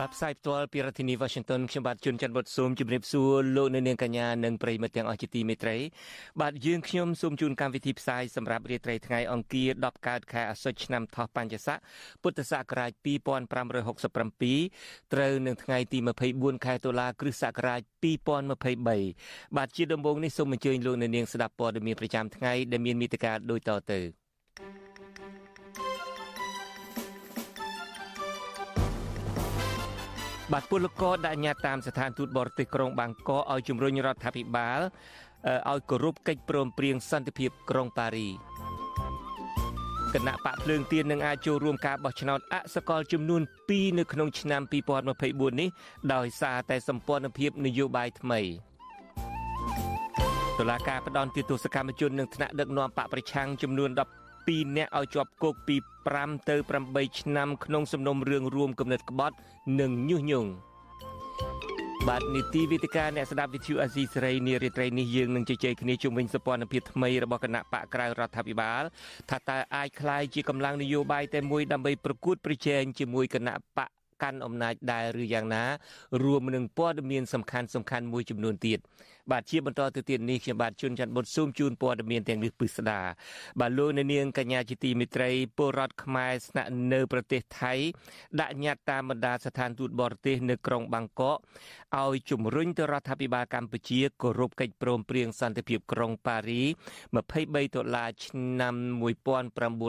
បាទផ្សាយផ្ទាល់ពីរដ្ឋធានី Washington ខ្ញុំបាទជួនច័ន្ទបុតស៊ូមជម្រាបសួរលោកនៅនាងកញ្ញានិងប្រិយមិត្តទាំងអស់ជាទីមេត្រីបាទយើងខ្ញុំសូមជូនកម្មវិធីផ្សាយសម្រាប់រាត្រីថ្ងៃអង្គារ10កើតខែអាសត់ឆ្នាំថោះបัญចស័កពុទ្ធសករាជ2567ត្រូវនឹងថ្ងៃទី24ខែតុលាគ្រិស្តសករាជ2023បាទជាដំបូងនេះសូមអញ្ជើញលោកនៅនាងស្ដាប់ព័ត៌មានប្រចាំថ្ងៃដែលមានមេត្តាដូចតទៅ បាទពលករដាក់ញត្តិតាមស្ថានទូតបរទេសក្រុងបាងកកឲ្យជំរុញរដ្ឋាភិបាលឲ្យគោរពកិច្ចព្រមព្រៀងសន្តិភាពក្រុងប៉ារីគណៈបកភ្លើងទៀននឹងអាចចូលរួមការបោះឆ្នោតអសកលចំនួន2នៅក្នុងឆ្នាំ2024នេះដោយសារតែសម្ព័ន្ធភាពនយោបាយថ្មីតុលាការផ្ដន់ទោសកម្មជននឹងថ្នាក់ដឹកនាំបកប្រឆាំងចំនួន 12នាក់ឲ្យជាប់គុកពី5ទៅ8ឆ្នាំក្នុងសំណុំរឿងរួមគំនិតក្បត់ និងញុះញង់បាទនីតិវិទ្យាអ្នកស្ដាប់វិទ្យុអាស៊ីសេរីនារីត្រីនេះយើងនឹងជជែកគ្នាជុំវិញសព័ន្ធភាពថ្មីរបស់គណៈបកក្រៅរដ្ឋាភិបាលថាតើអាចคล้ายជាកម្លាំងនយោបាយតែមួយដើម្បីប្រកួតប្រជែងជាមួយគណៈបកកាន់អំណាចដែរឬយ៉ាងណា រួមនឹងព័ត៌មានសំខាន់សំខាន់មួយចំនួនទៀត បាទជាបន្តទៅទៀតនេះខ្ញុំបាទជួនច័ន្ទបុតស៊ូមជូនព័ត៌មានទាំងនេះពិស្ដាបាទលោកអ្នកនាងកញ្ញាជាទីមេត្រីពលរដ្ឋខ្មែរស្នាក់នៅប្រទេសថៃ ដាក់ញត្តិតាមបណ្ដាស្ថានទូតបរទេសនៅក្រុងបាងកកឲ្យជំរុញទៅរដ្ឋាភិបាលកម្ពុជាគោរពកិច្ចព្រមព្រៀងសន្តិភាពក្រុងប៉ារី23ដុល្លារឆ្នាំ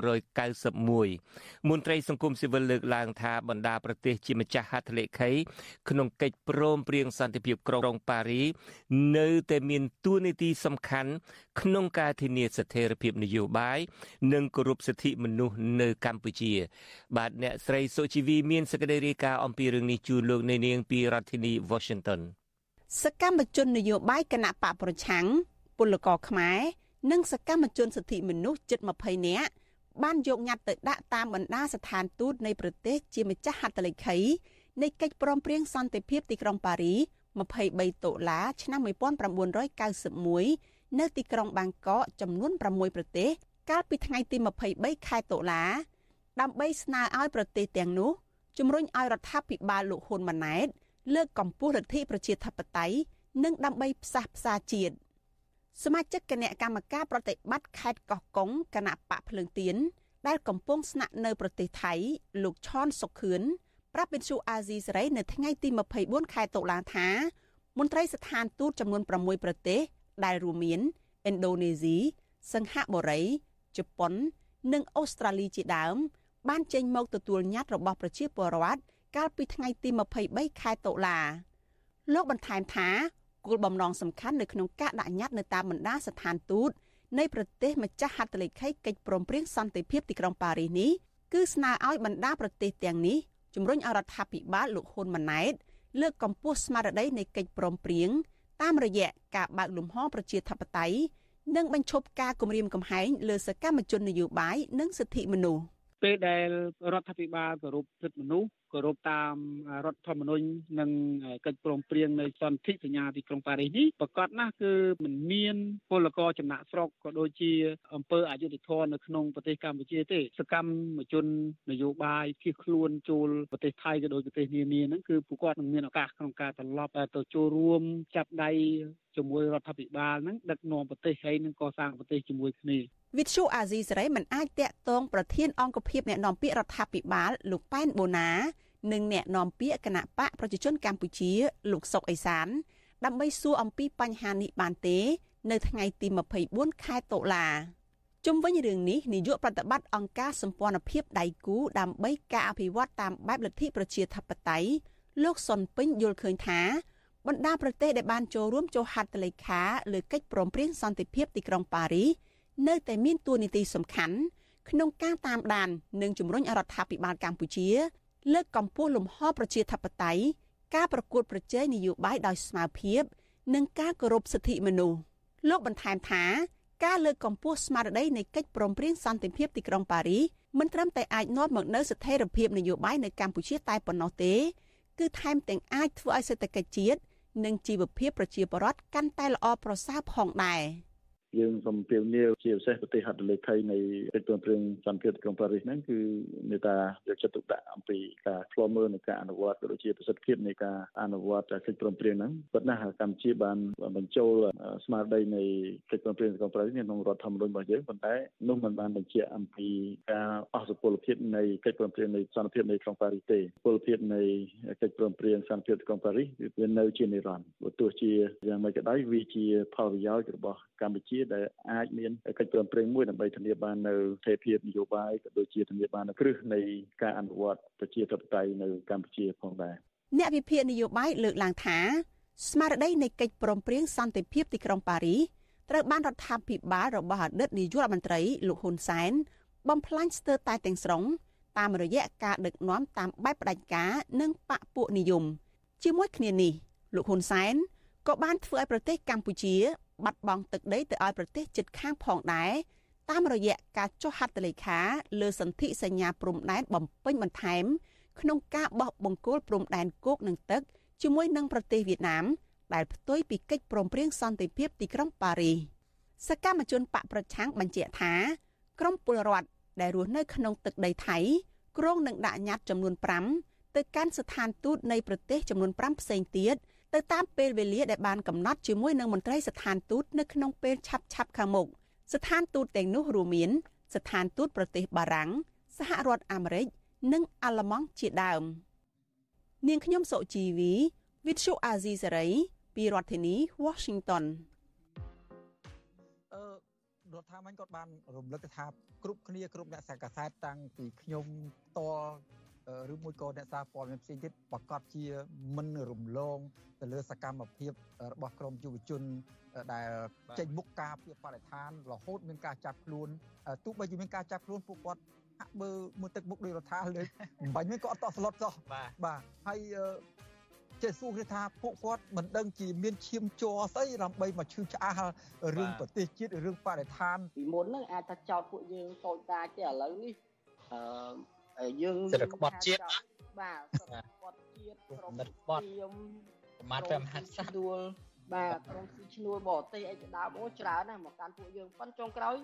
1991មន្ត្រីសង្គមស៊ីវិលលើកឡើងថាបណ្ដាប្រទេសជាម្ចាស់ហត្ថលេខីក្នុងកិច្ចព្រមព្រៀងសន្តិភាពក្រុងប៉ារីនៅនៅតែមានតួនាទីសំខាន់ក្នុងការធានាស្ថិរភាពនយោបាយនិងគោរពសិទ្ធិមនុស្សនៅកម្ពុជា បាទអ្នកស្រីសុជីវីមានសេចក្តីរាយការណ៍អំពីរឿងនេះជូនលោកនៅនាងពីរដ្ឋធានី Washington សកម្មជននយោបាយគណៈបកប្រឆាំងពលករខ្មែរនិងសកម្មជនសិទ្ធិមនុស្សជិត20នាក់បានយកញត្តិទៅដាក់តាមបណ្ដាស្ថានទូតនៃប្រទេសជាម្ចាស់ហត្ថលេខីនៃកិច្ចព្រមព្រៀងសន្តិភាពទីក្រុងប៉ារី 23តុលាឆ្នាំ1991នៅទីក្រុងបាងកកចំនួន6ប្រទេស កាលពីថ្ងៃទី23ខែតុលាដើម្បីស្នើឲ្យប្រទេសទាំងនោះជំរុញឲ្យរដ្ឋាភិបាលលោកហ៊ុនម៉ាណែតលើកកម្ពស់លទ្ធិប្រជាធិបតេយ្យនិងដើម្បីផ្សះផ្សាជាតិសមាជិកគណៈកម្មការប្រតិបត្តិខេត្តកោះកុងគណៈបកភ្លើងទៀនដែលកំពុងស្នាក់នៅប្រទេសថៃលោកឆនសុខឿន ប្រាប់វិទ្យុអាស៊ីសេរីនៅថ្ងៃទី24ខែតុលាថាមន្ត្រីស្ថានទូតចំនួន6ប្រទេស ដែលរួមមានឥណ្ឌូនេស៊ីសិង្ហបុរីជប៉ុន និងអូស្ត្រាលីជាដើម បានចេញមកទទួលញត្តិរបស់ប្រជាពលរដ្ឋកាលពីថ្ងៃទី23ខែតុលាលោកបន្ថែមថាគោលបំណងសំខាន់នៅក្នុងការដាក់ញត្តិនៅតាមបណ្ដាស្ថានទូតនៃប្រទេសម្ចាស់ហត្ថលេខីកិច្ចព្រមព្រៀងសន្តិភាពទីក្រុងប៉ារីសនេះគឺស្នើឲ្យបណ្ដាប្រទេសទាំងនេះ ជំរុញឲ្យរដ្ឋាភិបាលលោកហ៊ុនម៉ាណែតលើកកម្ពស់ស្មារតីនៃកិច្ចព្រមព្រៀងតាមរយៈការបើកលំហប្រជាធិបតេយ្យនិងបញ្ឈប់ការគំរាមកំហែងលើសកម្មជននយោបាយនិងសិទ្ធិមនុស្ស ពេលដែលរដ្ឋាភិបាលគោរពសិទ្ធិមនុស្សគោរពតាមរដ្ឋធម្មនុញ្ញនិងកិច្ចព្រមព្រៀងនៃសន្ធិសញ្ញាទីក្រុងប៉ារីសនេះប្រកាសណាស់គឺមិនមានពលករចំណាក់ស្រុកក៏ដូចជាអង្គើអយុធធម៌នៅក្នុងប្រទេសកម្ពុជាទេសកម្មជននយោបាយភៀសខ្លួនចូលប្រទេសថៃក៏ដូចប្រទេសនានាហ្នឹងគឺពួកគាត់នឹងមានឱកាសក្នុងការត្រឡប់ទៅចូលរួមចាប់ដៃជាមួយរដ្ឋាភិបាលហ្នឹងដឹកនាំប្រទេសហើយនឹងកសាងប្រទេសជាមួយគ្នា វិទ្យុអាស៊ីសេរីមិនអាចតាក់ទងប្រធានអង្គភិបអ្នកនាំពាក្យរដ្ឋាភិបាលលោកប៉ែនបូណា និងអ្នកនាំពាក្យគណៈបកប្រជាជនកម្ពុជា លោកសុកអេសាន ដើម្បីសួរអំពីបញ្ហានេះបានទេ នៅថ្ងៃទី24ខែតុលាជុំវិញរឿងនេះនាយកប្រតិបត្តិអង្គការសម្ព័ន្ធភាពដៃគូដើម្បីការអភិវឌ្ឍតាមបែបលទ្ធិប្រជាធិបតេយ្យលោកសុនពេញយល់ឃើញថាបណ្ដាប្រទេសដែលបានចូលរួមចុះហត្ថលេខាលើកិច្ចព្រមព្រៀងសន្តិភាពទីក្រុងប៉ារីស នៅតែមានតួនាទីសំខាន់ក្នុងការតាមដាននិងជំរុញរដ្ឋាភិបាលកម្ពុជា លើកកម្ពស់លំហប្រជាធិបតេយ្យការប្រកួតប្រជែងនយោបាយដោយស្មារភាព និងការគោរពសិទ្ធិមនុស្សលោកបន្ថែមថាការលើកកម្ពស់ស្មារតីនៃកិច្ចព្រមព្រៀងសន្តិភាពទីក្រុងប៉ារីសមិនត្រឹមតែអាចនាំមកនូវស្ថិរភាពនយោបាយនៅកម្ពុជាតែប៉ុណ្ណោះទេ គឺថែមទាំងអាចធ្វើឲ្យសេដ្ឋកិច្ចជាតិនិងជីវភាពប្រជាពលរដ្ឋកាន់តែល្អប្រសើរផងដែរ។ យើងសូមពៀវនាវជាពិសេសប្រទេសហត្ថលេខីនៃកិច្ចព្រមព្រៀងសន្តិភាពក្រុងប៉ារីសហ្នឹងគឺមេតាយកចិត្តទុកដាក់អំពីការឆ្លងមើលនៃការអនុវត្តក៏ដូចជាប្រសិទ្ធភាពនៃការអនុវត្តកិច្ចព្រមព្រៀងហ្នឹងប៉ុន្តែកម្ពុជាបានបញ្ចូលស្មារតីនៃកិច្ចព្រមព្រៀងក្រុងប៉ារីសក្នុងរដ្ឋធម្មនុញ្ញរបស់យើងប៉ុន្តែនោះមិនបានបញ្ជាក់អំពីការអស់សុពលភាពនៃកិច្ចព្រមព្រៀងនៃសន្តិភាពនៃក្រុងប៉ារីសទេសុពលភាពនៃកិច្ចព្រមព្រៀងសន្តិភាពក្រុងប៉ារីសវានៅជានិរន្តរ៍បើទោះជាយ៉ាងម៉េចក៏ដោយវាជាផលប្រយោជន៍របស់ កម្ពុជាដែលអាចមានកិច្ចព្រមព្រៀងមួយដើម្បីធានាបាននៅស្ថិរភាពនយោបាយក៏ដូចជាធានាបាននៅគ្រឹះនៃការអនុវត្តប្រជាធិបតេយ្យនៅកម្ពុជាផងដែរអ្នកវិភាគនយោបាយលើកឡើងថាស្មារតីនៃកិច្ចព្រមព្រៀងសន្តិភាពទីក្រុងប៉ារីសត្រូវបានរដ្ឋាភិបាលរបស់អតីតនាយករដ្ឋមន្ត្រីលោកហ៊ុនសែនបំផ្លាញស្ទើរតែទាំងស្រុងតាមរយៈការដឹកនាំតាមបែបផ្ដាច់ការនិងបកពួកនិយមជាមួយគ្នានេះលោកហ៊ុនសែនក៏បានធ្វើឲ្យប្រទេសកម្ពុជា បាត់បង់ទឹកដីទៅឲ្យប្រទេសជិតខាងផងដែរតាមរយៈការចុះហត្ថលេខាលើសន្ធិសញ្ញាព្រំដែនបំពេញបន្ថែម ក្នុងការបោះបង្គោលព្រំដែនគោកនិងទឹកជាមួយនឹងប្រទេសវៀតណាមដែលផ្ទុយពីកិច្ចព្រមព្រៀងសន្តិភាពទីក្រុងប៉ារីសសកម្មជនបកប្រឆាំងបញ្ជាក់ថាក្រមពលរដ្ឋដែលរស់នៅក្នុងទឹកដីថៃគ្រងនឹងដាក់ញត្តិចំនួន5ទៅកាន់ស្ថានទូតនៃប្រទេសចំនួន5ផ្សេងទៀត ទៅតាមពេលវេលាដែលបានកំណត់ជាមួយនឹងមន្ត្រីស្ថានទូតនៅក្នុងពេលឆាប់ឆាប់ខាងមុខស្ថានទូតទាំងនោះរួមមាន ស្ថានទូតប្រទេសបារាំងសហរដ្ឋអាមេរិកនិងអាល្លឺម៉ង់ជាដើមនាងខ្ញុំសុជីវី With Show Azizi Saray ពីរដ្ឋធានី Washington អឺរដ្ឋាភិបាលគាត់បានរំលឹកថាគ្រប់គ្នាគ្រប់អ្នកសាកសែតតាំងពីខ្ញុំត ឬមួយក៏អ្នកសារព័ត៌មានផ្សេងទៀតប្រកាសជាមិនរំលងទៅលើសកម្មភាពរបស់ក្រមយុវជនដែលចេញមុខការពីបរិស្ថានរហូតមានការចាប់ខ្លួនទោះបីជាមានការចាប់ខ្លួនពួកគាត់ហាក់បើមួយទឹកមុខដោយរដ្ឋាលើមិនបាញ់មានក៏អត់តក់ស្លុតសោះបាទហើយចេះសួរគេថាពួកគាត់មិនដឹងជាមានឈាមជ័រស្អីដើម្បីមកឈឺឆ្អះរឿងប្រទេសជាតិរឿងបរិស្ថានពីមុនហ្នឹងអាចថាចោតពួកយើងតូចតាចទេឥឡូវនេះអឺ យើងសិទ្ធិក្បត់ជាតិបាទសិទ្ធិក្បត់ជាតិក្រុមក្បត់ប្រមាថព្រះមហាក្សត្រដួលបាទក្រុមឈ្នួលបរទេសអីជាដើមអូច្រើនណាស់មកកាន់ពួកយើងប៉ុន្តែចុងក្រោយ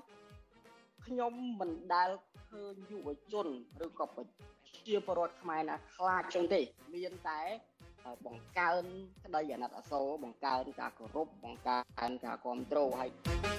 ខ្ញុំមិនដែលឃើញយុវជនឬក៏ប្រជាពលរដ្ឋខ្មែរណាខ្លាចចឹងទេ មានតែបង្កើនក្តីអាណិតអាសូរបង្កើនការគោរពបង្កើនការគ្រប់គ្រងហើយ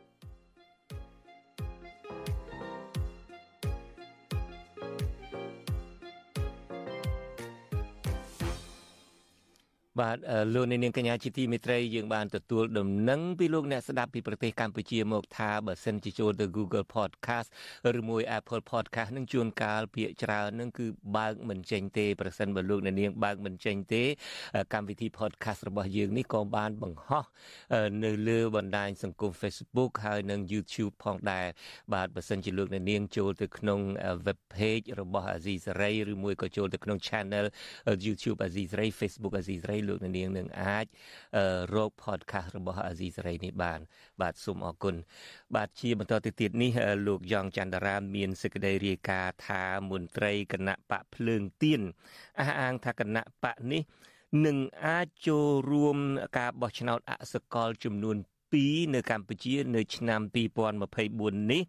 បាទលោកនាងកញ្ញាជាទីមេត្រីយើងបានទទួលដំណឹងពីលោកអ្នកស្ដាប់ពីប្រទេសកម្ពុជាមកថាបើសិនជាចូលទៅ Google Podcast ឬមួយ Apple Podcast នឹងជួនកាលភាគច្រើននឹងគឺបើកមិនចេញទេប្រសិនបើលោកអ្នកនាងបើកមិនចេញទេ កម្មវិធី Podcast របស់យើងនេះក៏បានបង្ហោះនៅលើបណ្ដាញសង្គម Facebook ហើយនិង YouTube ផងដែរបាទបើសិនជាលោកអ្នកនាងចូលទៅក្នុង web page របស់ Azizi Saray ឬមួយក៏ចូលទៅក្នុង channel YouTube Azizi Saray Facebook Azizi Saray លោកនាងនឹងអាចរក podcast របស់អាស៊ីសេរីនេះបាន បាទសូមអរគុណបាទជាបន្តទៅទៀតនេះលោកយ៉ងច័ន្ទរាមានសេចក្តីរាយការណ៍ថាមន្ត្រីគណៈបកភ្លើងទៀនអះអាងថាគណៈបកនេះនឹងអាចចូលរួមការបោះឆ្នោតអសកលចំនួន 2នៅកម្ពុជានៅឆ្នាំ2024នេះ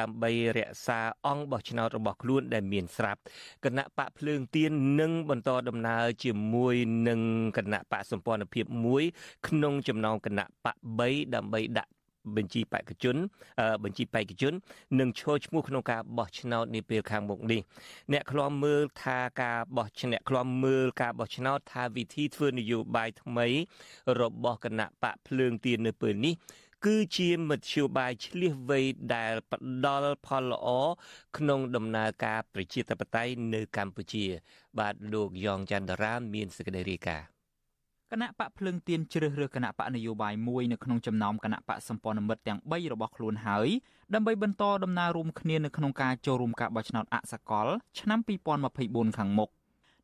ដើម្បីរក្សាអង្គបោះឆ្នោតរបស់ខ្លួនដែលមានស្រាប់គណៈបកភ្លើងទៀននឹងបន្តដំណើរជាមួយនឹងគណៈបកសម្ព័ន្ធភាពមួយ ក្នុងចំណោមគណៈបក3ដើម្បីដាក់ បញ្ជីបេក្ខជន បញ្ជីបេក្ខជននឹងឈរឈ្មោះក្នុងការបោះឆ្នោតនាពេលខាងមុខនេះអ្នកខ្លំមើលថាការបោះឆ្នោតខ្លំមើលការបោះឆ្នោតថាវិធីធ្វើនយោបាយថ្មី របស់គណៈបកភ្លើងទៀននៅពេលនេះគឺជាមធ្យោបាយឆ្លៀសវៃដែលផ្ដល់ផលល្អក្នុងដំណើរការប្រជាធិបតេយ្យនៅកម្ពុជា បាទលោកយ៉ងច័ន្ទរាមមានសេចក្តីរាយការណ៍ គណៈបកភ្លឹងទៀនជ្រើសរើសគណៈបកនយោបាយមួយនៅក្នុងចំណោមគណៈបកសម្ព័ន្ធមិត្តទាំង3របស់ខ្លួនហើយដើម្បីបន្តដំណើររួមគ្នានៅក្នុងការចូលរួមការបោះឆ្នោតអសកលឆ្នាំ2024ខាងមុខ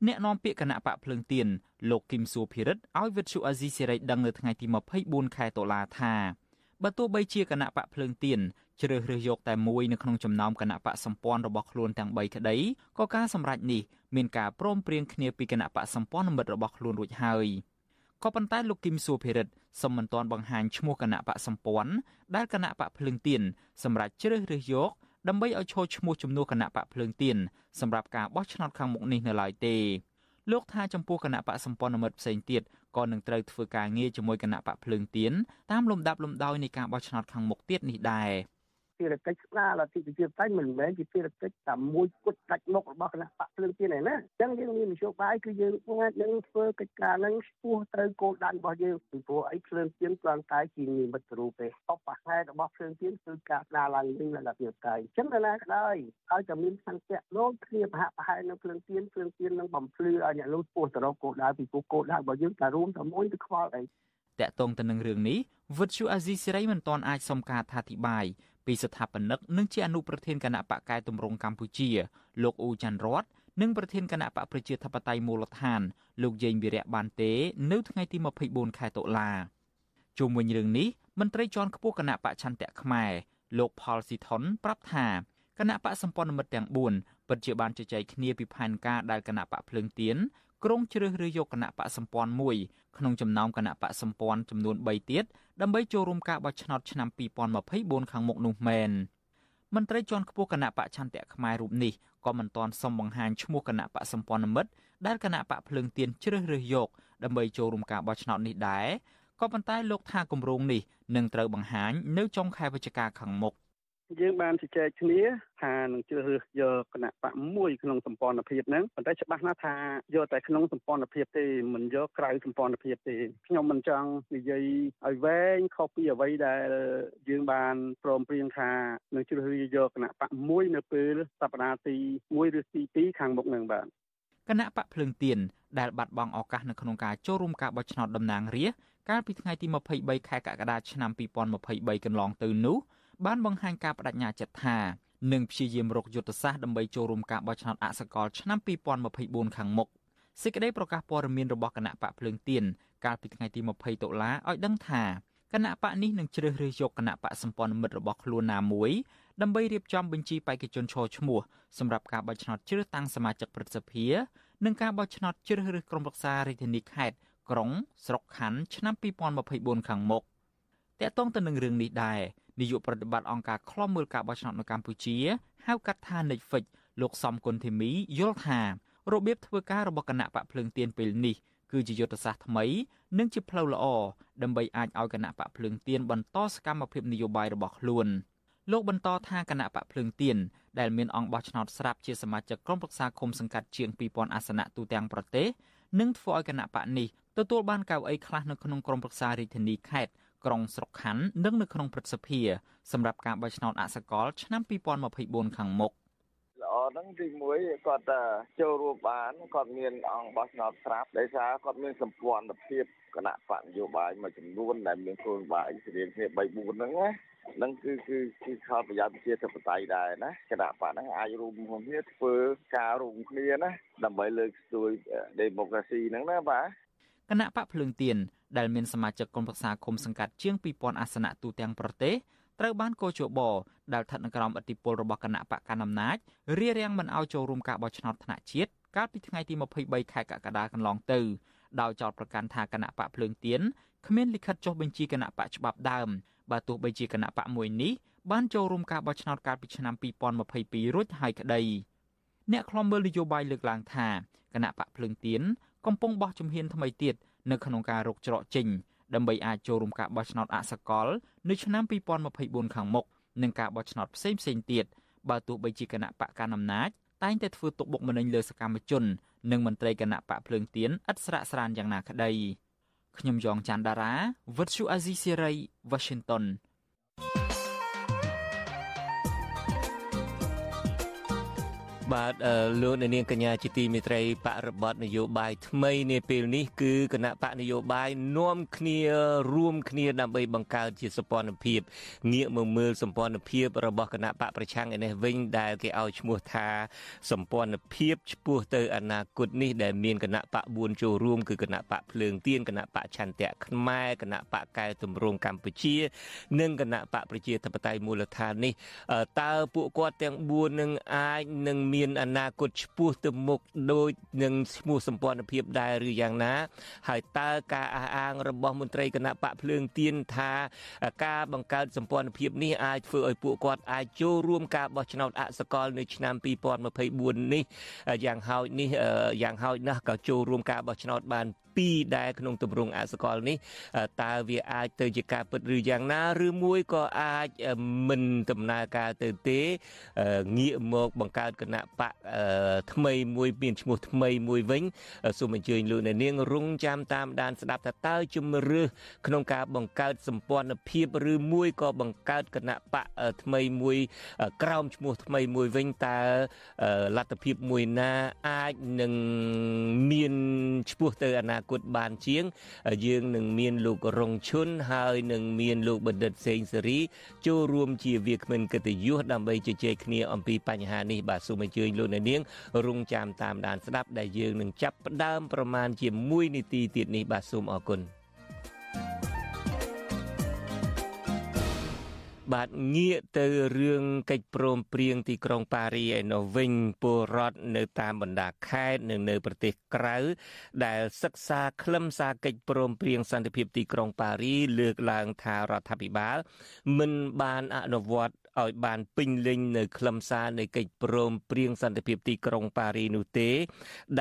អ្នកនាំពាក្យគណៈបកភ្លឹងទៀនលោកគឹមសួភិរិទ្ធឲ្យវិទ្យុអាស៊ីសេរីដឹងនៅថ្ងៃទី24ខែតុលាថាបើទោះបីជាគណៈបកភ្លើងទៀនជ្រើសរើសយកតែមួយនៅក្នុងចំណោមគណៈបកសម្ព័ន្ធរបស់ខ្លួនទាំង3ក្តីក៏ការសម្រេចនេះមានការព្រមព្រៀងគ្នាពីគណៈបកសម្ព័ន្ធមិត្តរបស់ខ្លួនរួចហើយ ក៏ប៉ុន្តែលោកគឹមសួរភិរិទ្ធសំមិនទាន់បង្ហាញឈ្មោះគណៈបកសម្ព័ន្ធដែលគណៈបកភ្លើងទៀនសម្រាប់ជ្រើសរើសយកដើម្បីឲ្យឈរឈ្មោះជំនួសគណៈបកភ្លើងទៀនសម្រាប់ការបោះឆ្នោតខាងមុខនេះនៅឡើយទេលោកថាចំពោះគណៈបកសម្ព័ន្ធមិត្តផ្សេងទៀតក៏នឹងត្រូវធ្វើការងារជាមួយគណៈបកភ្លើងទៀនតាមលំដាប់លំដោយនៃការបោះឆ្នោតខាងមុខទៀតនេះដែរ។ ភារកិច្ចស្ដារលទ្ធិប្រជាធិបតេយ្យមិនមែនជាភារកិច្ចតែមួយគត់ដាច់មុខរបស់គណៈបកភ្លើងទៀនឯណាអញ្ចឹងយើងមាននយោបាយគឺយើងអាចនឹងធ្វើកិច្ចការហ្នឹងឆ្ពោះទៅគោលដៅរបស់យើងពីព្រោះអីភ្លើងទៀនគ្រាន់តែជានិមិត្តរូបទេអបហេតុរបស់ភ្លើងទៀនគឺការស្ដារឡើងវិញលទ្ធិប្រជាធិបតេយ្យអញ្ចឹងណាក៏ដោយឲ្យតែមានសង្កេតលោកគ្នាប្រហាក់ប្រហែលនៅភ្លើងទៀនភ្លើងទៀននឹងបំភ្លឺឲ្យអ្នកនោះឆ្ពោះទៅរកគោលដៅពីព្រោះគោលដៅរបស់យើងតែរួមតែមួយទៅខ្វល់អីតកតងទៅនឹងរឿងនេះវិទ្យុអាស៊ីសេរីមិនទាន់អាចសុំការអធិប្បាយ ពីស្ថាបនិកនិងជាអនុប្រធានគណៈបកកែតម្រង់កម្ពុជា លោកអ៊ូច័ន្ទរតនិងប្រធានគណៈបកប្រជាធិបតេយ្យមូលដ្ឋាន លោកយេងវិរៈបានទេ នៅថ្ងៃទី24ខែតុលាជុំវិញរឿងនេះមន្ត្រីជាន់ខ្ពស់គណៈបកឆន្ទៈខ្មែរលោកផលស៊ីថុនប្រាប់ថាគណៈបកសម្ព័ន្ធមិត្តទាំង4ពិតជាបានជជែកគ្នាពីផែនការដែលគណៈបកភ្លើងទៀន ក្រុងជ្រើសរើសយកគណៈបកសម្ព័ន្ធមួយក្នុងចំណោមគណៈបកសម្ព័ន្ធចំនួន3ទៀតដើម្បីចូលរួមការបោះឆ្នោតឆ្នាំ2024ខាងមុខនោះមែនមន្ត្រីជាន់ខ្ពស់គណៈបកឆន្ទៈខ្មែររូបនេះក៏មិនទាន់សុំបង្ហាញឈ្មោះគណៈបកសម្ព័ន្ធមិត្តដែលគណៈបកភ្លើងទៀនជ្រើសរើសយកដើម្បីចូលរួមការបោះឆ្នោតនេះដែរក៏ប៉ុន្តែលោកថាគម្រោងនេះនឹងត្រូវបង្ហាញនៅចុងខែវិច្ឆិកាខាងមុខ យើងបានជជែកគ្នាថានឹងជ្រើសរើសយកគណៈបកមួយក្នុងសម្ព័ន្ធភាពហ្នឹងប៉ុន្តែច្បាស់ណាស់ថាយកតែក្នុងសម្ព័ន្ធភាពទេមិនយកក្រៅសម្ព័ន្ធភាពទេខ្ញុំមិនចង់និយាយឲ្យវែងខុសពីអ្វីដែលយើងបានព្រមព្រៀងថានឹងជ្រើសរើសយកគណៈបកមួយនៅពេលសប្តាហ៍ទី1ឬទី2ខាងមុខហ្នឹងបាទគណៈបកភ្លើងទៀនដែលបាត់បង់ឱកាសនៅក្នុងការចូលរួមការបោះឆ្នោតតំណាងរាស្ត្រកាលពីថ្ងៃទី23ខែកក្កដាឆ្នាំ2023កន្លងទៅនោះ បានបង្ហាញការបដិញ្ញាចិត្តថានឹងព្យាយាមរកយុទ្ធសាស្ត្រដើម្បីចូលរួមការបោះឆ្នោតអសកលឆ្នាំ2024ខាងមុខសេចក្តីប្រកាសព័ត៌មានរបស់គណៈបកភ្លើងទៀនកាលពីថ្ងៃទី20តុលាឲ្យដឹងថាគណៈបកនេះនឹងជ្រើសរើសយកគណៈបកសម្ព័ន្ធមិត្តរបស់ខ្លួនណាមួយដើម្បីរៀបចំបញ្ជីបេក្ខជនឈរឈ្មោះសម្រាប់ការបោះឆ្នោតជ្រើសតាំងសមាជិកព្រឹទ្ធសភានិងការបោះឆ្នោតជ្រើសរើសក្រុមប្រឹក្សារាជធានីខេត្តក្រុងស្រុកខណ្ឌឆ្នាំ2024ខាងមុខតកតងទៅនឹងរឿងនេះដែរ នាយកប្រតិបត្តិអង្គការឃ្លាំមើលការបោះឆ្នោតនៅកម្ពុជាហៅកាត់ថា Netflix លោកសំគុណធីមីយល់ថារបៀបធ្វើការរបស់គណៈបកភ្លើងទៀនពេលនេះគឺជាយុទ្ធសាស្ត្រថ្មី និងជាផ្លូវល្អដើម្បីអាចឲ្យគណៈបកភ្លើងទៀនបន្តសកម្មភាពនយោបាយរបស់ខ្លួនលោកបន្តថាគណៈបកភ្លើងទៀនដែលមានអង្គបោះឆ្នោតស្រាប់ជាសមាជិកក្រុមប្រឹក្សាគុំសង្កាត់ជាង2000អាសនៈទូទាំងប្រទេសនឹងធ្វើឲ្យគណៈបកនេះទទួលបានកៅអីខ្លះនៅក្នុងក្រុមប្រឹក្សារាជធានីខេត្ត ក្រុងស្រុកខណ្ឌនិងនៅក្នុងព្រឹទ្ធសភាសម្រាប់ការបោះឆ្នោតអសកល ឆ្នាំ2024ខាងមុខល្អហ្នឹងទីមួយគាត់ចូលរួមបានគាត់មានអង្គបោះឆ្នោតស្រាប់ដោយសារគាត់មានសម្ព័ន្ធភាពគណៈបកនយោបាយមួយចំនួនដែលមានគោលបាយស្រៀងគ្នា3 4ហ្នឹងណានឹងគឺគឺគឺខលប្រយោជន៍ប្រជាធិបតេយ្យដែរណាគណៈបកហ្នឹងអាចរួមគ្នាធ្វើការរួមគ្នាណាដើម្បីលើកស្ទួយ democracy ហ្នឹងណាបាទគណៈបកភ្លើងទៀន ដែលមានសមាជិកក្រុមប្រឹក្សាគុំសង្កាត់ជាង2000អាសនៈទូទាំងប្រទេសត្រូវបានកោជបដែលស្ថិតនៅក្រោមឥទ្ធិពលរបស់គណៈបកកណ្ដាលអំណាចរារាំងមិនឲ្យចូលរួមការបោះឆ្នោតថ្នាក់ជាតិកាលពីថ្ងៃទី23ខែកក្កដាកន្លងទៅដោយចោទប្រកាន់ថាគណៈបកភ្លើងទៀនគ្មានលិខិតចុះបញ្ជីគណៈបកច្បាប់ដើមបើទោះបីជាគណៈបកមួយនេះបានចូលរួមការបោះឆ្នោតកាលពីឆ្នាំ2022រួចហើយក្តីអ្នកខ្លំមើលនយោបាយលើកឡើងថាគណៈបកភ្លើងទៀនកំពុងបោះជំហានថ្មីទៀត នៅក្នុងការរកច្រកចេញដើម្បីអាចចូលរួមការបោះឆ្នោតអសកលនៅឆ្នាំ2024ខាងមុខនិងការបោះឆ្នោតផ្សេងផ្សេងទៀតបើទោះបីជាគណៈបកកណ្ដាលអំណាចតែងតែធ្វើទុកបុកម្នេញលើសកម្មជន និងមន្ត្រីគណៈបកភ្លើងទៀនឥតស្រាកស្រានយ៉ាងណាក្តីខ្ញុំយ៉ងច័ន្ទដារាវិទ្យុអាស៊ីសេរី Washington បាទលោកអ្នកនាងកញ្ញាជាទីមេត្រីបរិបត្តិនយោបាយថ្មីនាពេលនេះគឺគណៈបកនយោបាយនាំគ្នារួមគ្នាដើម្បីបង្កើតជាសម្ព័ន្ធភាពងាកមកមើលសម្ព័ន្ធភាពរបស់គណៈបកប្រឆាំងឯនេះវិញដែលគេឲ្យឈ្មោះថាសម្ព័ន្ធភាពឆ្ពោះទៅអនាគតនេះដែលមានគណៈបក4ចូលរួមគឺគណៈបកភ្លើងទៀនគណៈបកឆន្ទៈខ្មែរគណៈបកកែតម្រង់កម្ពុជា និងគណៈបកប្រជាធិបតេយ្យមូលដ្ឋាននេះតើពួកគាត់ទាំង4នឹងអាចនឹងមានអនាគតឆ្ពោះទៅមុខដូចនឹងឈ្មោះសម្ព័ន្ធភាពដែរឬយ៉ាងណា ហើយតើការអះអាងរបស់មន្ត្រីគណៈបកភ្លើងទៀនថាការបង្កើតសម្ព័ន្ធភាពនេះអាចធ្វើឲ្យពួកគាត់អាចចូលរួមការបោះឆ្នោតអសកលនៅឆ្នាំ2024នេះយ៉ាងហោចនេះយ៉ាងហោចណាស់ក៏ចូលរួមការបោះឆ្នោតបាន2ដែរក្នុងទម្រង់អសកលនេះតើវាអាចទៅជាការពិតឬយ៉ាងណាឬមួយក៏អាចមិនដំណើរការទៅទេងាកមកបង្កើតគណៈបកថ្មីមួយមានឈ្មោះថ្មីមួយវិញសូមអញ្ជើញលោកអ្នកនាងរងចាំតាមដានស្ដាប់ថាតើជំរឿសក្នុងការបង្កើតសម្ព័ន្ធភាពឬមួយក៏បង្កើតគណៈបកថ្មីមួយក្រោមឈ្មោះថ្មីមួយវិញតើលទ្ធភាពមួយណាអាចនឹងមានឈ្មោះទៅអនាគតបានជាង យើងនឹងមានលោករងឈុនហើយនឹងមានលោកបណ្ឌិតសេងសេរីចូលរួមជាវាគ្មិនកិត្តិយសដើម្បីជជែកគ្នាអំពីបញ្ហានេះបាទសូមអញ្ជើញលោកអ្នកនាងរងចាំតាមដានស្ដាប់ដែលយើងនឹងចាប់ផ្ដើមប្រមាណជា1នាទីទៀតនេះបាទសូមអរគុណបាទងាកទៅរឿងកិច្ចព្រមព្រៀងទីក្រុងប៉ារីឯនោះវិញពលរដ្ឋនៅតាមបណ្ដាខេត្តនិងនៅប្រទេសក្រៅដែលសិក្សាខ្លឹមសារកិច្ចព្រមព្រៀងសន្តិភាពទីក្រុងប៉ារីលើកឡើងថារដ្ឋាភិបាល មិនបានអនុវត្ត ឲ្យបានពេញលេញនៅខ្លឹមសារនៃកិច្ចព្រមព្រៀងសន្តិភាពទីក្រុងប៉ារីនោះទេ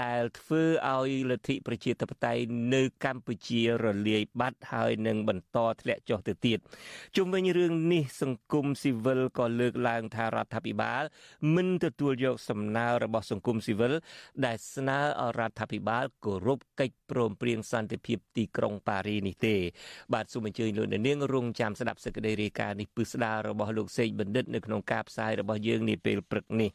ដែលធ្វើឲ្យលទ្ធិប្រជាធិបតេយ្យនៅកម្ពុជារលាយបាត់ហើយនឹងបន្តធ្លាក់ចុះទៅទៀតជុំវិញរឿងនេះ សង្គមស៊ីវិលក៏លើកឡើងថារដ្ឋាភិបាល មិនទទួលយកសំណើរបស់សង្គមស៊ីវិលដែលស្នើឲ្យរដ្ឋាភិបាលគោរពកិច្ចព្រមព្រៀងសន្តិភាពទីក្រុងប៉ារីនេះទេ បាទសូមអញ្ជើញលោកនាងរងចាំស្ដាប់សេចក្តីរាយការណ៍នេះពឹស្ដាររបស់លោកសេកបណ្ឌិតនៅក្នុងការផ្សាយរបស់យើងនាពេលព្រឹកនេះ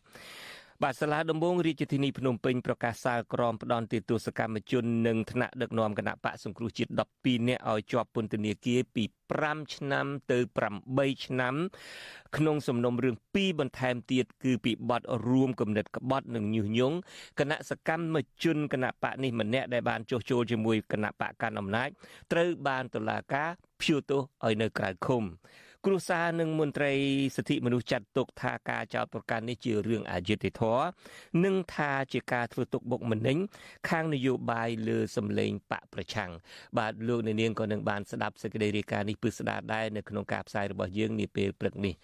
បាទសាលាដំបងរាជធានីភ្នំពេញប្រកាសសាលក្រមផ្ដន់ទោសកម្មជននិងថ្នាក់ដឹកនាំគណៈបកសង្គ្រោះជាតិ12នាក់ឲ្យជាប់ពន្ធនាគារពី5ឆ្នាំទៅ8ឆ្នាំ ក្នុងសំណុំរឿង2បន្ថែមទៀតគឺពីបទរួមគំនិតក្បត់និងញុះញង់គណៈសកម្មជនគណៈបកនេះម្នាក់ដែលបានចុះចូលជាមួយគណៈបកកាន់អំណាចត្រូវបានតុលាការព្យួរទោសឲ្យនៅក្រៅឃុំ គ្រួសារនិងមន្ត្រីសិទ្ធិមនុស្សចាត់ទុកថាការចោទប្រកាន់នេះជារឿងអយុត្តិធម៌និងថាជាការធ្វើទុកបុកម្នេញខាងនយោបាយលើសម្លេងបកប្រឆាំងបាទលោកអ្នកនាងក៏នឹងបានស្ដាប់សេចក្តីរាយការណ៍នេះពឹស្ដារដែរនៅក្នុងការផ្សាយរបស់យើងនាពេលព្រឹកនេះ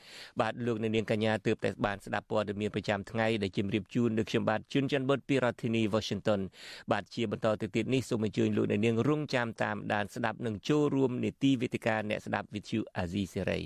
បាទលោកអ្នកនាងកញ្ញាទើបតែបានស្ដាប់ព័ត៌មានប្រចាំថ្ងៃដែលជម្រាបជូននៅខ្ញុំបាទជួនច័ន្ទបុតពីរដ្ឋធានី Washington បាទជាបន្តទៅទៀតនេះសូមអញ្ជើញលោកអ្នកនាងរងចាំតាមដានស្ដាប់និងចូលរួមនីតិវេទិកាអ្នកស្ដាប់ Vithu Azizi Serai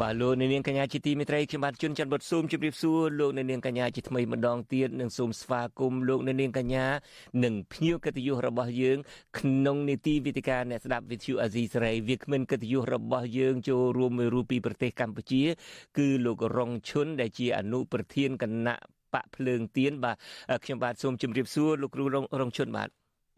បាទលោកអ្នកនាងកញ្ញាជាទីមេត្រីខ្ញុំបាទជួនច័ន្ទបុតស៊ូមជម្រាបសួរលោកអ្នកនាងកញ្ញាជាថ្មីម្ដងទៀតនិងសូមស្វាគមន៍លោកអ្នកនាងកញ្ញានិងភ្ញៀវកិត្តិយសរបស់យើង ក្នុងនីតិវិទ្យាអ្នកស្ដាប់វិទ្យុអាស៊ីសេរីវាគ្មិនកិត្តិយសរបស់យើងចូលរួមមួយរូបពីប្រទេសកម្ពុជា គឺលោករងឈុនដែលជាអនុប្រធានគណៈបកភ្លើងទៀនបាទខ្ញុំបាទសូមជម្រាបសួរលោកគ្រូរងឈុនបាទ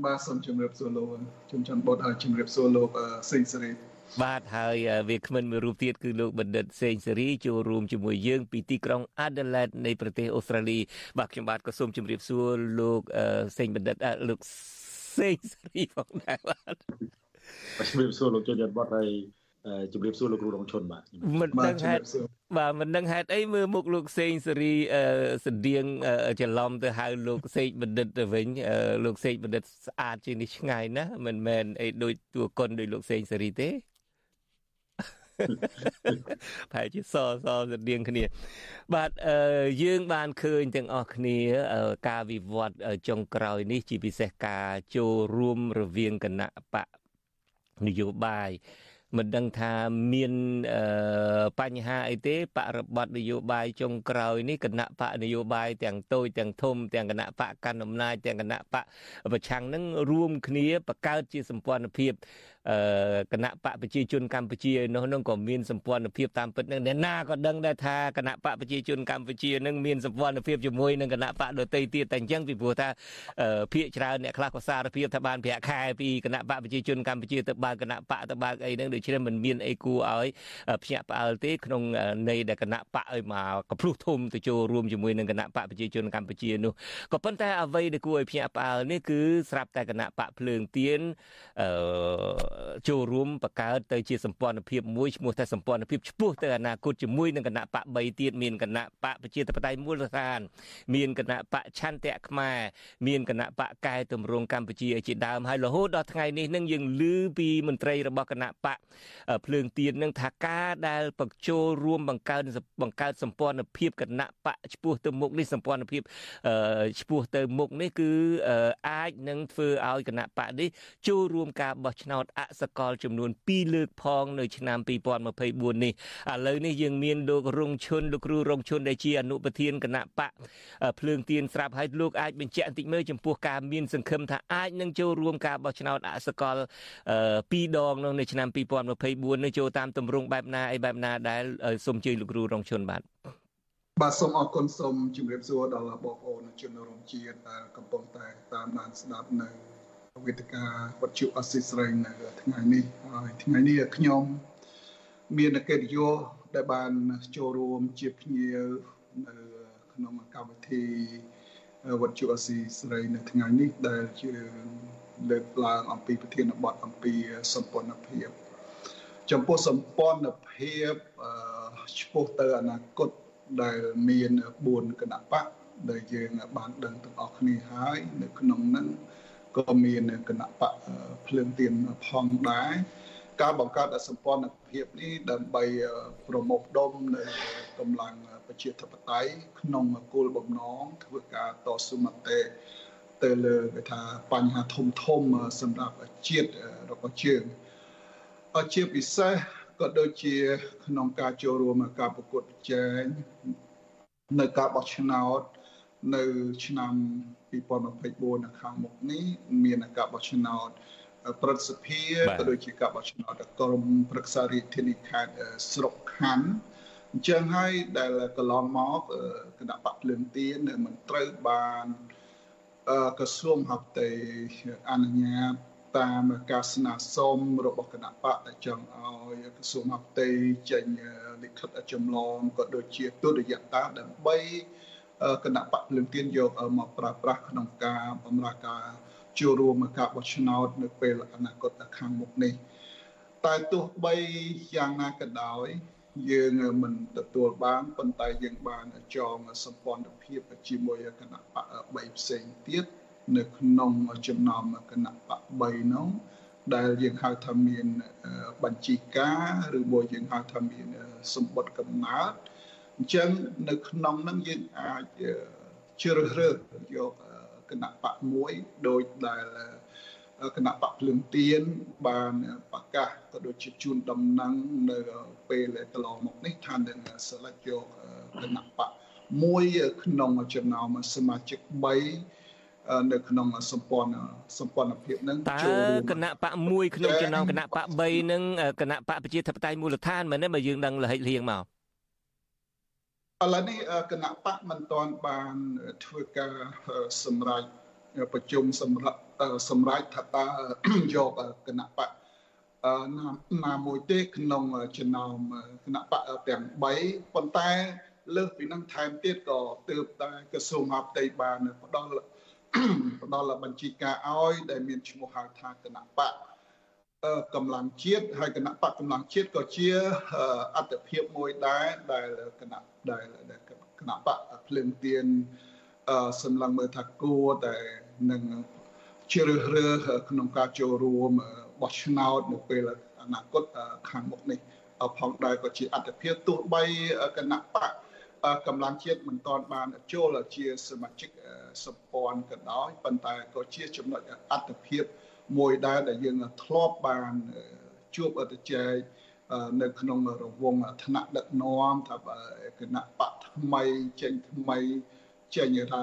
បាទសូមជម្រាបសួរលោកជុំច័ន្ទបុតហើយជម្រាបសួរលោកសេងសេរី បាទហើយវាគ្មិនមួយរូបទៀតគឺលោកបណ្ឌិតសេងសេរីចូលរួមជាមួយយើងពីទីក្រុង Adelaide នៃប្រទេសអូស្ត្រាលីបាទខ្ញុំបាទក៏សូមជម្រាបសួរលោកសេងបណ្ឌិតលោកសេងសេរីផងដែរបាទជំរាបសួរលោកជយុទ្ធបតហើយជំរាបសួរលោកគ្រូរងឈុនបាទមិនដឹងហេតុបាទមិនដឹងហេតុអីមើលមុខលោកសេងសេរីស្តៀងច្រឡំទៅហៅលោកសេកបណ្ឌិតទៅវិញលោកសេកបណ្ឌិតស្អាតជាងនេះឆ្ងាយណាស់មិនមែនអីដូចតួគុណដោយលោកសេងសេរីទេ ប្រហែលជាសសស្តៀងគ្នា បាទយើងបានឃើញទាំងអស់គ្នា ការវិវត្តចុងក្រោយនេះ ជាពិសេសការចូលរួមរវាងគណៈបកនយោបាយមិនដឹងថាមានបញ្ហាអីទេបរិបត្តិនយោបាយចុងក្រោយនេះគណៈបកនយោបាយទាំងតូចទាំងធំទាំងគណៈបកកណ្ដាលអំណាចទាំងគណៈបកប្រឆាំងនឹងរួមគ្នាបង្កើតជាសម្ព័ន្ធភាពគណៈបកប្រជាជនកម្ពុជានោះនឹងក៏មានសម្ព័ន្ធភាពតាមពិតនឹងអ្នកណាក៏ដឹងដែរថាគណៈបកប្រជាជនកម្ពុជានឹងមានសម្ព័ន្ធភាពជាមួយនឹងគណៈបកដទៃទៀតតែអញ្ចឹងពីព្រោះថាភាកច្រើនអ្នកខ្លះក៏សារភាពថាបានប្រាក់ខែពីគណៈបកប្រជាជនកម្ពុជាទៅបើកគណៈបកទៅបើកអីហ្នឹងដូច្នេះមិនមានអីគួរឲ្យភ្ញាក់ផ្អើលទេក្នុងន័យដែលគណៈបកឲ្យមកកភ្លុះធំទៅចូលរួមជាមួយនឹងគណៈបកប្រជាជនកម្ពុជានោះក៏ប៉ុន្តែអ្វីដែលគួរឲ្យភ្ញាក់ផ្អើលនេះគឺស្រាប់តែគណៈបកភ្លើងទៀនអឺចូលរួមបង្កើតទៅជាសម្ព័ន្ធភាពមួយឈ្មោះថាសម្ព័ន្ធភាពឆ្ពោះទៅអនាគតជាមួយនឹងគណៈបក3ទៀតមានគណៈបកប្រជាធិបតេយ្យមូលដ្ឋាន មានគណៈបកឆន្ទៈខ្មែរមានគណៈបកកែតម្រង់កម្ពុជាជាដើមហើយរហូតដល់ថ្ងៃនេះនឹងយើងឮពីមន្ត្រីរបស់គណៈបកភ្លើងទៀននឹងថាការដែលបង្ចូលរួមបង្កើតបង្កើតសម្ព័ន្ធភាពគណៈបកឆ្ពោះទៅមុខនេះសម្ព័ន្ធភាពឆ្ពោះទៅមុខនេះគឺអាចនឹងធ្វើឲ្យគណៈបកនេះចូលរួមការបោះឆ្នោតអសកលចំនួន2លើកផងនៅឆ្នាំ2024នេះឥឡូវនេះយើងមានលោករងឈុនលោកគ្រូរងឈុនដែលជាអនុប្រធានគណៈបកភ្លើងទៀនស្រាប់ហើយលោកអាចបញ្ជាក់បន្តិចមើលចំពោះការមានសង្ឃឹមថាអាចនឹងចូលរួមការបោះឆ្នោតអសកល2ដងនៅឆ្នាំ2024នេះចូលតាមទម្រង់បែបណាអីបែបណាដែលសូមជឿលោកគ្រូរងឈុនបាទបាទសូមអរគុណសូមជម្រាបសួរដល់បងប្អូនជនរួមជាតិដែលកំពុងតែតាមដានស្ដាប់នៅ វេទិកាវត្ថុអសិស្រ័យនៅថ្ងៃនេះហើយថ្ងៃនេះខ្ញុំមានកិត្តិយសដែលបានចូលរួមជាភ្ញៀវនៅក្នុងកម្មវិធីវត្ថុអសិស្រ័យនៅថ្ងៃនេះដែលជាលើកឡើងអំពីប្រធានបទអំពីសម្ព័ន្ធភាពចំពោះសម្ព័ន្ធភាពឆ្ពោះទៅអនាគតដែលមាន4គណៈបកដែលយើងបានដឹងទាំងអស់គ្នាហើយនៅក្នុងហ្នឹង ក៏មានគណៈបកភ្លើងទៀនផងដែរការបង្កើតសម្ព័ន្ធភាពនេះដើម្បីប្រមូលផ្ដុំនៅកម្លាំងប្រជាធិបតេយ្យក្នុងគោលបំណងធ្វើការតស៊ូមតិទៅលើគេថាបញ្ហាធំធំសម្រាប់ជាតិរបស់យើងជាពិសេសក៏ដូចជាក្នុងការចូលរួមការប្រកួតប្រជែងនៅការបោះឆ្នោត នៅឆ្នាំ2024នៅខាងមុខនេះមានការបោះឆ្នោតប្រសិទ្ធភាពក៏ដូចជាការបោះឆ្នោតក្រមប្រឹក្សារាជធានីខេត្តស្រុកខណ្ឌអញ្ចឹងហើយដែលកន្លងមកគណៈបកភ្លើងទៀនមិនត្រូវបានក្រសួងហត្ថីអនុញ្ញាតតាមការស្នើសុំរបស់គណៈបកដែលចង់ឲ្យក្រសួងហត្ថីចេញលិខិតចម្លងក៏ដូចជាទុរយតាដើម្បី គណៈបកភ្លើងទៀនយកមកប្រើប្រាស់ក្នុងការបម្រើការចូលរួមការបោះឆ្នោតនៅពេលអនាគតខាងមុខនេះតែទោះបីយ៉ាងណាក៏ដោយយើងមិនទទួលបានប៉ុន្តែយើងបានចងសម្ព័ន្ធភាពជាមួយគណៈបក3ផ្សេងទៀតនៅក្នុងចំណោមគណៈបក3នោះដែលយើងហៅថាមានបញ្ជីការឬមួយយើងហៅថាមានសម្បត្តិកំណើត អញ្ចឹងនៅក្នុងហ្នឹងយើងអាចជ្រើសរើសយកគណៈបកមួយដោយដែលគណៈបកភ្លើងទៀនបានប្រកាសក៏ដូចជាជូនដំណឹងនៅពេលកន្លងមកនេះថានឹងស្លេចយកគណៈបកមួយក្នុងចំណោមសមាជិក3នៅក្នុងសម្ព័ន្ធសម្ព័ន្ធភាពនឹងចូលរួមគណៈបកមួយក្នុងចំណោមគណៈបក3នឹងគណៈបកប្រជាធិបតេយ្យមូលដ្ឋានមែនទេបើយើងដឹងលហិតលៀងមក ឥឡូវនេះគណៈបកមិនទាន់បានធ្វើការសម្រេចប្រជុំសម្រាប់សម្រេចថាតើយកគណៈបកណាណាមួយទេក្នុងចំណោមគណៈបកទាំង3ប៉ុន្តែលើសពីនឹងថែមទៀតក៏ទើបតែក្រសួងអបតីបានផ្ដល់ផ្ដល់បញ្ជីការឲ្យដែលមានឈ្មោះហៅថាគណៈបក កម្លាំងជាតិហើយគណៈបកកម្លាំងជាតិក៏ជាអត្តភាពមួយដែរដែលគណៈដែលគណៈបកភ្លើងទៀនសម្លឹងមើលថាគួរតែនឹងជ្រើសរើសក្នុងការចូលរួមបោះឆ្នោតនៅពេលអនាគតខាងមុខនេះផងដែរក៏ជាអត្តភាពទោះបីគណៈបកកម្លាំងជាតិមិនទាន់បានចូលជាសមាជិកសម្ព័ន្ធក៏ដោយប៉ុន្តែក៏ជាចំណុចអត្តភាព មួយដែរដែលយើងធ្លាប់បានជួបអតិចែកនៅក្នុងរង្វង់ឋានៈដឹកនាំថាគណៈបកថ្មីចេញថ្មីចេញថា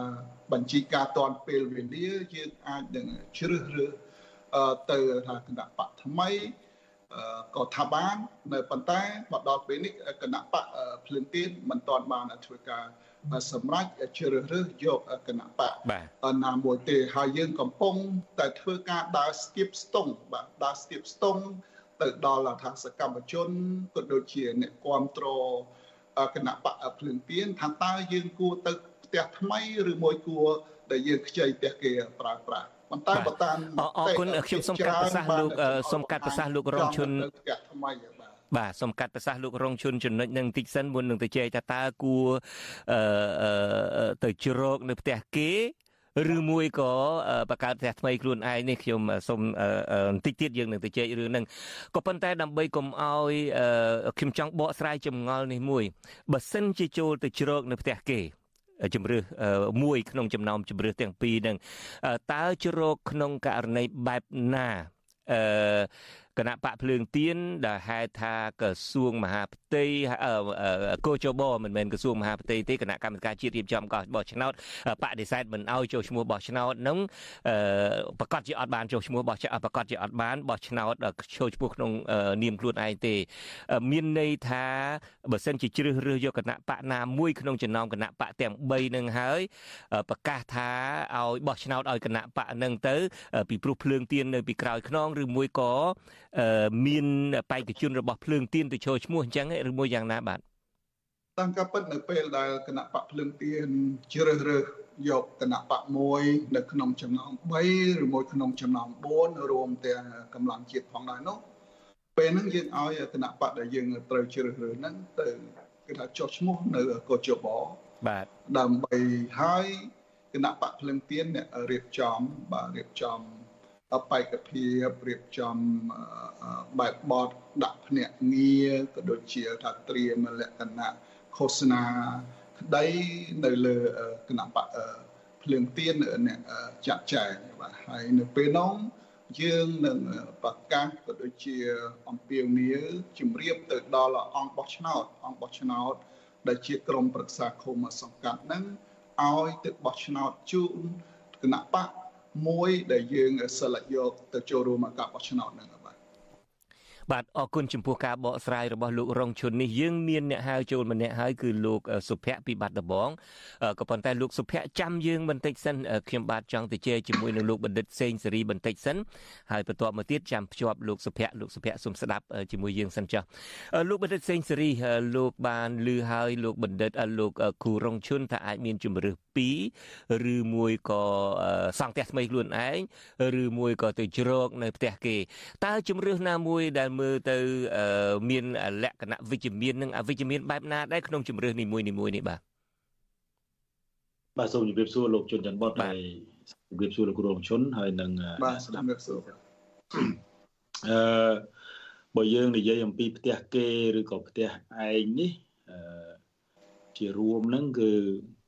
បញ្ជីការតាន់ពេលវេលាយើងអាចនឹងជ្រើសរើសទៅថាគណៈបកថ្មីក៏ថាបាន នៅប៉ុន្តែមកដល់ពេលនេះគណៈបកភ្លឹងទៀនមិនទាន់បានធ្វើការ សម្រាប់ជ្រើសរើសយកគណៈបកណាមួយទេហើយយើងកំពុងតែធ្វើការដើរស្ទាបស្ទង់បាទដើរស្ទាបស្ទង់ទៅដល់ថាសកម្មជនក៏ដូចជាអ្នកគ្រប់គ្រងគណៈបកភ្លឹងទៀនថាតើយើងគួរទៅផ្ទះថ្មីឬមួយគួរដែលយើងខ្ចីផ្ទះគេប្រើប្រាស់ប៉ុន្តែបើតាមអរគុណខ្ញុំសូមកាត់ប្រសាសន៍លោកសូមកាត់ប្រសាសន៍លោករងឈុនថ្មី បាទបាទសូមកាត់ប្រសាសន៍លោករងឈុនចំណុចនឹងតិចសិនមុននឹងទៅជែកថាតើគួរអឺទៅជ្រកនៅផ្ទះគេឬមួយក៏បង្កើតផ្ទះថ្មីខ្លួនឯងនេះខ្ញុំសូមបន្តិចទៀតយើងនឹងទៅជែករឿងហ្នឹងក៏ប៉ុន្តែដើម្បីកុំឲ្យខ្ញុំចង់បកស្រាយចម្ងល់នេះមួយបើសិនជាចូលទៅជ្រកនៅផ្ទះគេជំរឿសមួយក្នុងចំណោមជំរឿសទាំងពីរហ្នឹងតើជ្រកក្នុងករណីបែបណាអឺ គណៈបកភ្លើងទៀនដែលហៅថាក្រសួងមហាផ្ទៃកោជបមិនមែនក្រសួងមហាផ្ទៃទេគណៈកម្មការជាតិរៀបចំកោះបោះឆ្នោតបដិសេធមិនអោយចូលឈ្មោះបោះឆ្នោតនឹងប្រកាសជាអត់បានចូលឈ្មោះបោះប្រកាសជាអត់បានបោះឆ្នោតចូលឈ្មោះក្នុងនាមខ្លួនឯងទេ មានន័យថាបើសិនជាជ្រើសរើសយកគណៈបកណាមួយក្នុងចំណោមគណៈបកទាំង3នឹងហើយប្រកាសថាឲ្យបោះឆ្នោតឲ្យគណៈបកនឹងទៅ ពីព្រោះភ្លើងទៀននៅពីក្រោយខ្នងឬមួយក៏មានបេក្ខជនរបស់ភ្លើងទៀនទៅចូលឈ្មោះអញ្ចឹងឬមួយយ៉ាងណាបាទតាមការពិតនៅពេលដែលគណៈបកភ្លើងទៀនជ្រើសរើសយកគណៈបកមួយនៅក្នុងចំណោម3ឬមួយក្នុងចំណោម4រួមទាំងកម្លាំងជាតិផងដែរនោះពេលហ្នឹងយើងឲ្យគណៈបកដែលយើងត្រូវជ្រើសរើសហ្នឹងទៅគេថាចុះឈ្មោះនៅកោជបបាទដើម្បីឲ្យគណៈបកភ្លឹងទៀនអ្នករៀបចំបាទរៀបចំ បេក្ខភាពរៀបចំបែបបទដាក់ភ្នាក់ងារក៏ដូចជាថាត្រៀមលក្ខណៈឃោសនាក្តីនៅលើគណៈបកភ្លើងទៀនអ្នកចាក់ចែងបាទហើយនៅពេលនោះយើងនឹងប្រកាសក៏ដូចជាអំពាវនាវជំរាបទៅដល់អង្គបោះឆ្នោតអង្គបោះឆ្នោត ដែលជាក្រុមប្រឹក្សាឃុំសង្កាត់ហ្នឹងឲ្យទៅបោះឆ្នោតជូនគណៈបក មួយដែលយើង select យកទៅចូលរួមការបោះឆ្នោតហ្នឹង បាទអរគុណចំពោះការបកស្រាយរបស់លោករងឈុននេះយើងមានអ្នកហៅចូលម្នាក់ហើយគឺលោកសុភ័ក្រពីបាត់ដំបងក៏ប៉ុន្តែលោកសុភ័ក្រចាំយើងបន្តិចសិនខ្ញុំបាទចង់ទៅជែកជាមួយនឹងលោកបណ្ឌិតសេងសេរីបន្តិចសិនហើយបន្ទាប់មកទៀតចាំភ្ជាប់លោកសុភ័ក្រលោកសុភ័ក្រសូមស្ដាប់ជាមួយយើងសិនចុះលោកបណ្ឌិតសេងសេរីលោកបានឮហើយលោកបណ្ឌិតលោកគូរងឈុនថាអាចមានជំរឿស2ឬមួយក៏សង់ផ្ទះថ្មីខ្លួនឯងឬមួយក៏ទៅជ្រកនៅផ្ទះគេតើជំរឿសណាមួយដែលមើលទៅមានលក្ខណៈវិជ្ជមាននិងអវិជ្ជមានបែបណាដែរក្នុងជំរឿសនីមួយនីមួយនេះបាទបាទសូមជម្រាបសួរលោកជុនច័ន្ទបតហើយជម្រាបសួរលោកគ្រូរងឈុនហើយនឹងបាទស្ដាប់ជម្រាបសួរអឺបើយើងនិយាយអំពីផ្ទះគេឬក៏ផ្ទះឯងនេះអឺជារួមហ្នឹងគឺ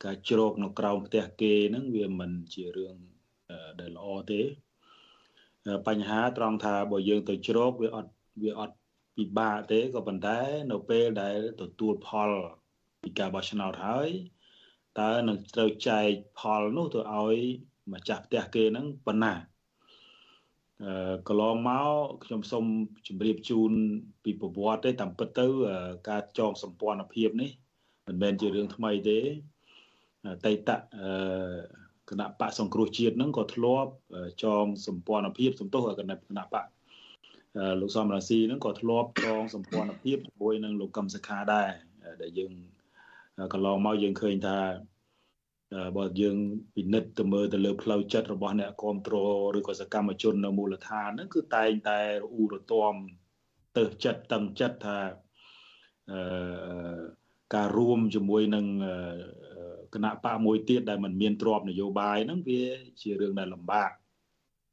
ការជ្រកនៅក្រោមផ្ទះគេហ្នឹងវាមិនជារឿងដែលល្អទេបញ្ហាត្រង់ថាបើយើងទៅជ្រកវាអត់ វាអត់ពិបាកទេក៏ប៉ុន្តែនៅពេលដែលទទួលផលពីការបោះឆ្នោតហើយតើនឹងត្រូវចែកផលនោះទៅឲ្យម្ចាស់ផ្ទះគេហ្នឹងប៉ុណ្ណាអឺកន្លងមកខ្ញុំសូមជម្រាបជូនពីប្រវត្តិទេតាមពិតទៅ ការចងសម្ព័ន្ធភាពនេះមិនមែនជារឿងថ្មីទេតៃតៈអឺគណៈបកសង្គ្រោះជាតិហ្នឹងក៏ធ្លាប់ចងសម្ព័ន្ធភាពសំទោសគណៈគណៈបក លោកសំរាស៊ីហ្នឹងក៏ធ្លាប់ចងសម្ព័ន្ធភាពជាមួយនឹងលោកកឹមសុខាដែរដែលយើងកន្លងមកយើងឃើញថាបើយើងពិនិត្យទៅមើលទៅលើផ្លូវចិត្តរបស់អ្នកគ្រប់គ្រងឬក៏សកម្មជននៅមូលដ្ឋានហ្នឹងគឺតែងតែរអ៊ូរទាំទៅចិត្តតឹងចិត្តថាអឺការរួមជាមួយនឹងគណៈបកមួយទៀតដែលมันមានទ្របនយោបាយហ្នឹងវាជារឿងដែលលំបាក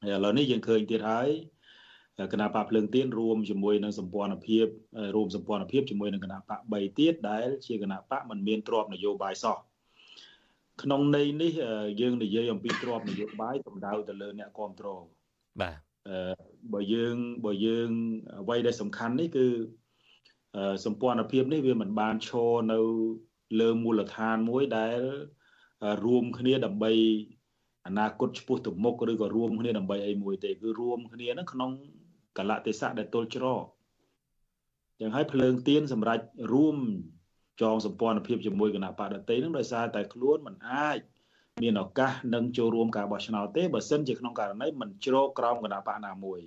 ហើយឥឡូវនេះយើងឃើញទៀតហើយ គណៈបកភ្លើងទៀនរួមជាមួយនឹងសម្ព័ន្ធភាពរួមសម្ព័ន្ធភាពជាមួយនឹងគណៈបក3ទៀតដែលជាគណៈបកมันមានទ្របនយោបាយសោះក្នុងន័យនេះយើងនិយាយអំពីទ្របនយោបាយសំដៅទៅលើអ្នកគ្រប់គ្រងបាទបើយើងបើយើងអ្វីដែលសំខាន់នេះគឺសម្ព័ន្ធភាពនេះវាមិនបានឈរនៅលើមូលដ្ឋានមួយដែលរួមគ្នាដើម្បីអនាគតឆ្ពោះទៅមុខឬក៏រួមគ្នាដើម្បីអីមួយទេគឺរួមគ្នានឹងក្នុង កលៈទេសៈដែលទល់ច្រកចឹងហើយភ្លើងទៀនសម្រាប់រួមចងសម្ព័ន្ធភាពជាមួយគណៈបដតីនឹងដោយសារតែខ្លួនមិនអាចមានឱកាសនឹងចូលរួមការបោះឆ្នោតទេបើសិនជាក្នុងករណីមិនជ្រកក្រោមគណៈបកណាមួយ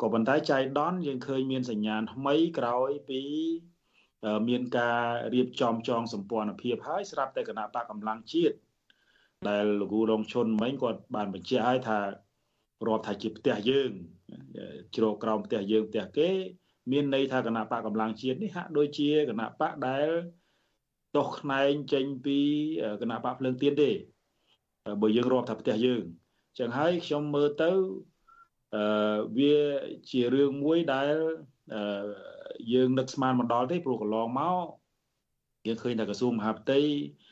ក៏ប៉ុន្តែចៃដន្យយើងឃើញមានសញ្ញាណថ្មីក្រោយពីមានការរៀបចំចងសម្ព័ន្ធភាពហើយស្រាប់តែគណៈបកកម្លាំងជាតិដែលលោកគ្រូរងឈុនមិញគាត់បានបញ្ជាក់ឲ្យថារាប់ថាជាផ្ទះយើង ជ្រកក្រោមផ្ទះយើងផ្ទះគេ មានន័យថាគណៈបកកម្លាំងជាតិនេះហាក់ដូចជាគណៈបកដែលតោះខ្នែងចេញពីគណៈបកភ្លើងទៀនទេបើយើងរាប់ថាផ្ទះយើងចឹងហើយខ្ញុំមើលទៅអឺវាជារឿងមួយដែលអឺយើងនឹកស្មានមិនដល់ទេព្រោះកន្លងមកយើងឃើញថាក្រសួងមហាផ្ទៃអឺ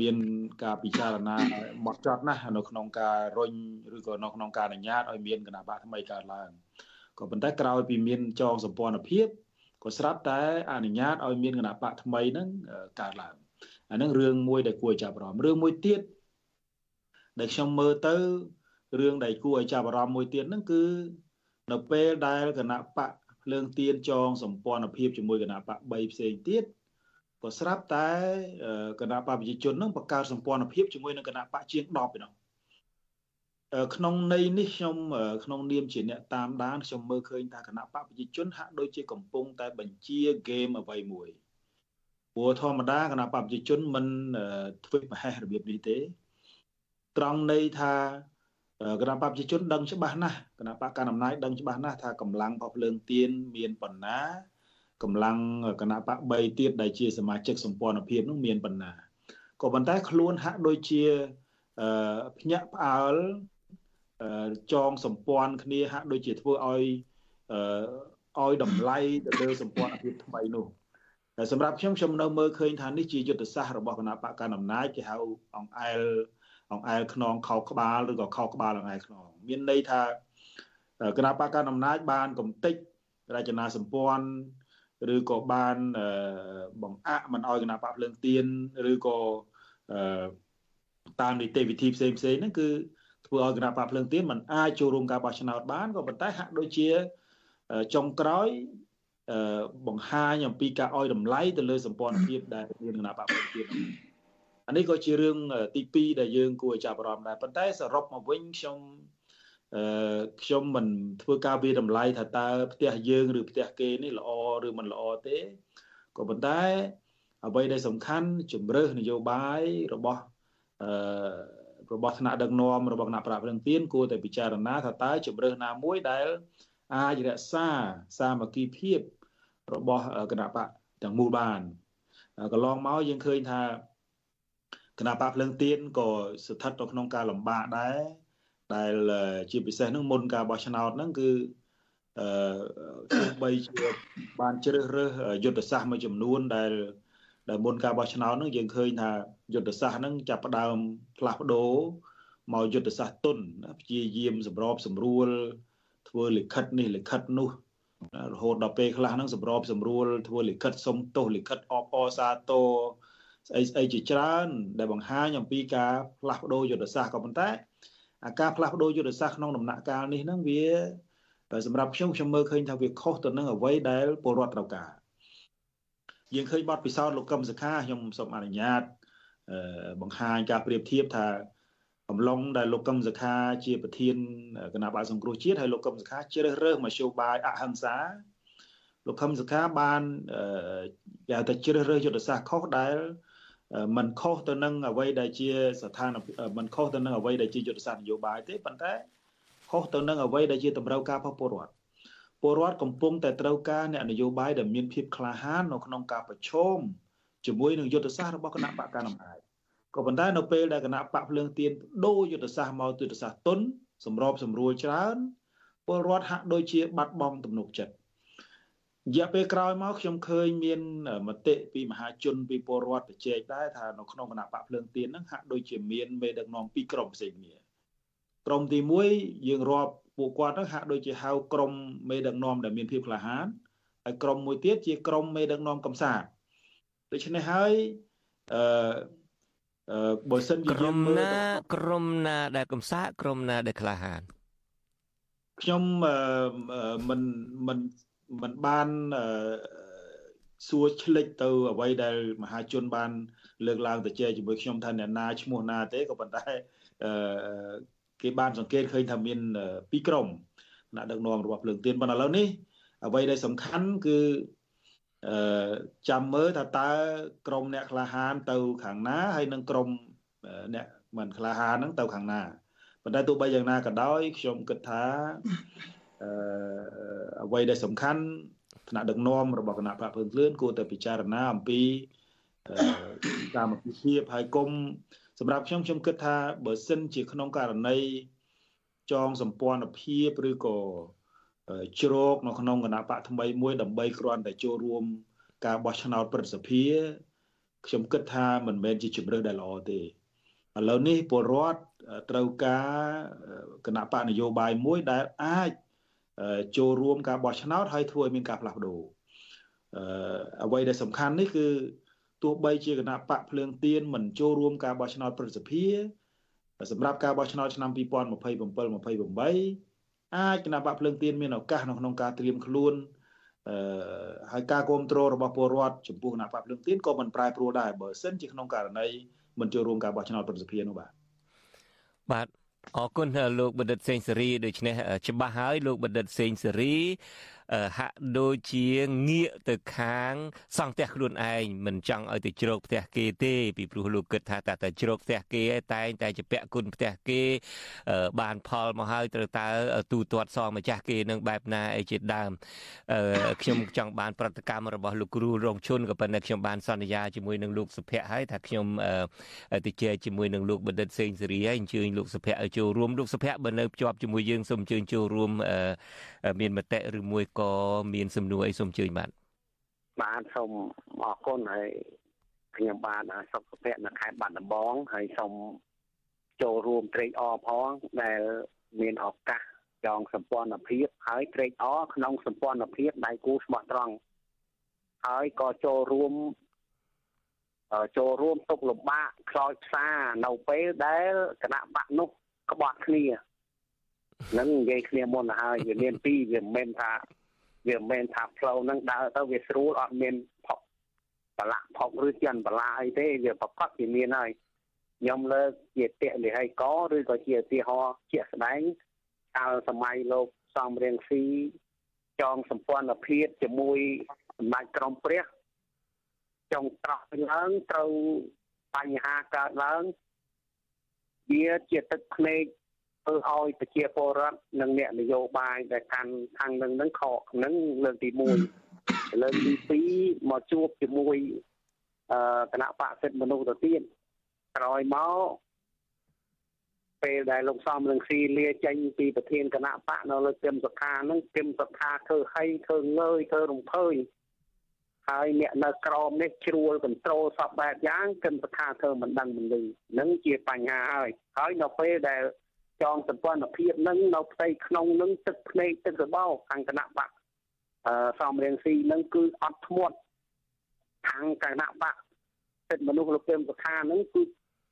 មានការពិចារណាបត់ចត់ណាស់នៅក្នុងការរុញឬក៏នៅក្នុងការអនុញ្ញាតឲ្យមានគណៈបកថ្មីកើតឡើងក៏ប៉ុន្តែក្រោយពីមានចងសម្ព័ន្ធភាពក៏ស្រាប់តែអនុញ្ញាតឲ្យមានគណៈបកថ្មីហ្នឹងកើតឡើងអាហ្នឹងរឿងមួយដែលគួរចាប់អារម្មណ៍រឿងមួយទៀតដែលខ្ញុំមើលទៅរឿងដែលគួរឲ្យចាប់អារម្មណ៍មួយទៀតហ្នឹងគឺនៅពេលដែលគណៈបកភ្លើងទៀនចងសម្ព័ន្ធភាពជាមួយគណៈបក3ផ្សេងទៀត ក៏ស្រាប់តែគណៈបកប្រជាជននឹងបង្កើតសម្ព័ន្ធភាពជាមួយនឹងគណៈបកជាង10ឯនោះក្នុងន័យនេះខ្ញុំក្នុងនាមជាអ្នកតាមដានខ្ញុំមើលឃើញថាគណៈបកប្រជាជនហាក់ដូចជាកំពុងតែបញ្ជាហ្គេមអ្វីមួយព្រោះធម្មតាគណៈបកប្រជាជនមិនធ្វើប្រហែសរបៀបនេះទេ ត្រង់ន័យថាគណៈបកប្រជាជនដឹងច្បាស់ណាស់គណៈបកកណ្ដាលអំណាចដឹងច្បាស់ណាស់ថាកម្លាំងរបស់ភ្លើងទៀនមានប៉ុណ្ណា កម្លាំងគណៈបក3ទៀតដែលជាសមាជិកសម្ព័ន្ធភាពនោះមានប៉ុណ្ណាក៏ប៉ុន្តែខ្លួនហាក់ដូចជាភ្ញាក់ផ្អើលចងសម្ព័ន្ធគ្នាហាក់ដូចជាធ្វើឲ្យឲ្យតម្លៃទៅលើសម្ព័ន្ធភាពថ្មីនោះតែសម្រាប់ខ្ញុំខ្ញុំនៅមើលឃើញថានេះជាយុទ្ធសាស្ត្ររបស់គណៈបកកណ្ដាលអំណាចគេហៅអង្គអែលអង្គអែលខ្នងខោក្បាលឬក៏ខោក្បាលអង្គអែលខ្នងមានន័យថាគណៈបកកណ្ដាលអំណាចបានកំតិចរចនាសម្ព័ន្ធ ឬក៏បានបង្អាក់មិនអោយគណៈបកភ្លើងទៀនឬក៏តាមនីតិវិធីផ្សេងផ្សេងហ្នឹងគឺធ្វើឲ្យគណៈបកភ្លើងទៀនមិនអាចចូលរួមការបោះឆ្នោតបានក៏ប៉ុន្តែហាក់ដូចជាចុងក្រោយបង្ហាញអំពីការឲ្យតម្លៃទៅលើសម្ព័ន្ធភាពដែលមានគណៈបកភ្លើងទៀនអានេះក៏ជារឿងទី2ដែលយើងគួរចាប់អារម្មណ៍ដែរប៉ុន្តែសរុបមកវិញខ្ញុំអឺ ខ្ញុំមិនធ្វើការវាតម្លៃថាតើផ្ទះយើងឬផ្ទះគេនេះល្អឬមិនល្អទេក៏ប៉ុន្តែអ្វីដែលសំខាន់ជំរើសនយោបាយរបស់អឺរបស់ថ្នាក់ដឹកនាំរបស់គណៈប្រាក់ព្រឹងទៀនគួរតែពិចារណាថាតើជំរើសណាមួយដែលអាចរក្សាសាមគ្គីភាពរបស់គណៈបកទាំងមូលបានកន្លងមកយើងឃើញថាគណៈបកភ្លើងទៀនក៏ស្ថិតនៅក្នុងការលំបាកដែរ ដែលជាពិសេសហ្នឹងមុនការបោះឆ្នោតហ្នឹងគឺអឺទោះបីជាបានជ្រើសរើសយុទ្ធសាស្ត្រមួយចំនួនដែលដែលមុនការបោះឆ្នោតហ្នឹងយើងឃើញថាយុទ្ធសាស្ត្រហ្នឹងចាប់ផ្ដើមផ្លាស់ប្ដូរមកយុទ្ធសាស្ត្រទុនព្យាយាមសម្របសម្រួល ធ្វើលិខិតនេះលិខិតនោះរហូតដល់ពេលខ្លះហ្នឹងសម្របសម្រួលធ្វើលិខិតសុំទោសលិខិតអបអសាទរស្អីស្អីជាច្រើន ដែលបង្ហាញអំពីការផ្លាស់ប្ដូរយុទ្ធសាស្ត្រក៏ប៉ុន្តែ អាការផ្លាស់ប្ដូរយុទ្ធសាស្ត្រក្នុងដំណាក់កាលនេះហ្នឹងវាសម្រាប់ខ្ញុំខ្ញុំមើលឃើញថាវាខុសទៅនឹងអ្វីដែលពលរដ្ឋត្រូវការយើងឃើញបទពិសោធន៍លោកកឹមសុខាខ្ញុំសូមអនុញ្ញាតបង្ហាញការប្រៀបធៀបថាកំឡុងដែលលោកកឹមសុខាជាប្រធានគណៈបាលសង្គ្រោះជាតិហើយលោកកឹមសុខាជ្រើសរើសមធ្យោបាយអហិង្សាលោកកឹមសុខាបានគេហៅថាជ្រើសរើសយុទ្ធសាស្ត្រខុសដែល มันខុសទៅនឹងអ្វីដែលជាស្ថានភាពมันខុសទៅនឹងអ្វីដែលជាយុទ្ធសាស្ត្រនយោបាយទេប៉ុន្តែខុសទៅនឹងអ្វីដែលជាតម្រូវការរបស់ពលរដ្ឋពលរដ្ឋកំពុងតែត្រូវការអ្នកនយោបាយដែលមានភាពក្លាហាននៅក្នុងការប្រឈមជាមួយនឹងយុទ្ធសាស្ត្ររបស់គណៈបកកណ្ដាលអំណាចក៏ប៉ុន្តែនៅពេលដែលគណៈបកភ្លើងទៀនដូរយុទ្ធសាស្ត្រមកយុទ្ធសាស្ត្រទុនសម្របសម្រួលច្រើនពលរដ្ឋហាក់ដូចជាបាត់បង់ទំនុកចិត្ត រយៈពេលក្រោយមកខ្ញុំឃើញមានមតិពីមហាជនពីពលរដ្ឋប្រជែកដែរថានៅក្នុងគណៈបកភ្លើងទៀនហ្នឹងហាក់ដូចជាមានមេដឹកនាំពីរក្រុមផ្សេងគ្នាក្រុមទី1យើងរាប់ពួកគាត់ហ្នឹងហាក់ដូចជាហៅក្រុមមេដឹកនាំដែលមានភាពក្លាហានហើយក្រុមមួយទៀតជាក្រុមមេដឹកនាំកំសាន្តដូច្នេះហើយអឺអឺបើសិនជាក្រុមណាក្រុមណាដែលកំសាន្តក្រុមណាដែលក្លាហានខ្ញុំមិនមិន មិនបានសួរឆ្លេចទៅអ្វីដែលមហាជនបាន លើកឡើងទៅជែកជាមួយខ្ញុំថាអ្នកណាឈ្មោះណាទេក៏ប៉ុន្តែគេបានសង្កេតឃើញថាមានពីរក្រុមអ្នកដឹកនាំរបស់ភ្លើងទៀនប៉ុន្តែឥឡូវនេះអ្វីដែលសំខាន់គឺអឺចាំមើលថាតើក្រុមអ្នកក្លាហានទៅខាងណាហើយនឹងក្រុមអ្នកមិនក្លាហានហ្នឹងទៅខាងណាប៉ុន្តែទោះបីយ៉ាងណាក៏ដោយខ្ញុំគិតថា អឺអ្វីដែលសំខាន់ថ្នាក់ដឹកនាំរបស់គណៈបកភ្លើងភ្លឿនគួរតែពិចារណាអំពីតាមវិភាពហើយគុំសម្រាប់ខ្ញុំខ្ញុំគិតថាបើសិនជាក្នុងករណីចងសម្ព័ន្ធភាពឬក៏ជ្រោកនៅក្នុងគណៈបកថ្មីមួយដើម្បីគ្រាន់តែចូលរួម ការបោះឆ្នោតប្រសិទ្ធភាពខ្ញុំគិតថាមិនមែនជាជំរឿនដែលល្អទេឥឡូវនេះពលរដ្ឋត្រូវការគណៈបកនយោបាយមួយដែលអាច ចូលរួមការបោះឆ្នោតហើយធ្វើឲ្យមានការផ្លាស់ប្ដូរអឺអ្វីដែលសំខាន់នេះគឺទោះបីជាគណៈបកភ្លើងទៀនមិនចូលរួមការបោះឆ្នោតប្រសិទ្ធភាពសម្រាប់ការបោះឆ្នោតឆ្នាំ2027 28អាចគណៈបកភ្លើងទៀនមានឱកាសនៅក្នុងការត្រៀមខ្លួនអឺហើយការគ្រប់គ្រងរបស់ពលរដ្ឋចំពោះគណៈបកភ្លើងទៀនក៏មិនប្រែប្រួលដែរបើសិនជាក្នុងករណីមិនចូលរួមការបោះឆ្នោតប្រសិទ្ធភាពនោះបាទបាទ អរគុណលោកបណ្ឌិតសេងសេរីដូច្នេះច្បាស់ហើយលោកបណ្ឌិតសេងសេរី ហាក់ដូចជាងាកទៅខាង សង់ផ្ទះខ្លួនឯងមិនចង់ឲ្យទៅជ្រោកផ្ទះគេទេ ពីព្រោះលោកគិតថាតែតែជ្រោកផ្ទះគេតែងតែជាពាក់គុណផ្ទះគេ បានផលមកហើយត្រូវតើទូទាត់សងម្ចាស់គេនឹងបែបណាអីជាដើមខ្ញុំចង់បានប្រតិកម្មរបស់លោកគ្រូរងឈុនក៏ប៉ុន្តែខ្ញុំបានសន្យាជាមួយនឹងលោកសុភ័ក្រហើយថាខ្ញុំទៅជែកជាមួយនឹងលោកបណ្ឌិតសេងសេរីហើយអញ្ជើញលោកសុភ័ក្រឲ្យចូលរួមលោកសុភ័ក្របើនៅភ្ជាប់ជាមួយយើងសូមអញ្ជើញចូលរួមមានមតិឬមួយក៏មានសំណួរអីសូមអញ្ជើញបាទបាទសូមអរគុណហើយខ្ញុំបានសុខភ័ក្រនៅខេត្តបាត់ដំបងហើយសូមចូលរួមត្រេកអរផងដែលមានឱកាសចងសម្ព័ន្ធភាពហើយត្រេកអរក្នុងសម្ព័ន្ធភាពដៃគូស្មោះត្រង់ហើយក៏ចូលរួមចូលរួមទុកលំបាកខ្លោចផ្សានៅពេលដែលគណៈបកនោះក្បត់គ្នានឹងនិយាយគ្នាមុនទៅហើយវាមានពីរវាមិនមែនថា វាមិនមែនថាផ្លូវហ្នឹងដើរទៅវាស្រួលអត់មានផុកបលាក់ផុកឬចិនបលាអីទេវាប្រកបវាមានហើយខ្ញុំលើកជាតេលិហិកឬក៏ជាឧទាហរណ៍ជាក់ស្ដែងកាលសម័យលោកសំរៀងស៊ីចងសម្ព័ន្ធភាពជាមួយសម្ដេចក្រមព្រះចុងត្រង់ឡើងត្រូវបញ្ហាកើតឡើងវាជាទឹកភ្នែក ធ្វើឲ្យប្រជាពលរដ្ឋនិងអ្នកនយោបាយដែលកាន់ខាងនឹងនឹងខកនឹងលើកទី1លើកទី2មកជួបជាមួយអឺគណៈបកសិទ្ធិមនុស្សទៅទៀតក្រោយមកពេលដែលលោកសំរងស៊ីលាចេញពីប្រធានគណៈបកនៅលើគឹមសុខាហ្នឹងគឹមសុខាធ្វើហីធ្វើងើយធ្វើរំភើយហើយអ្នកនៅក្រមនេះជ្រួលកន្ត្រូលសពបែបយ៉ាងគឹមសុខាធ្វើមិនដឹងមិនលឺនឹងជាបញ្ហាហើយហើយនៅពេលដែល ចងសម្ព័ន្ធភាពនឹងនៅផ្ទៃក្នុងនឹងទឹកភ្នែកទឹករបោខាងគណៈបកអឺសំរៀងស៊ីនឹងគឺអត់ធ្មត់ខាងគណៈបកសិទ្ធិមនុស្សលោកពេមសុខានឹងគឺ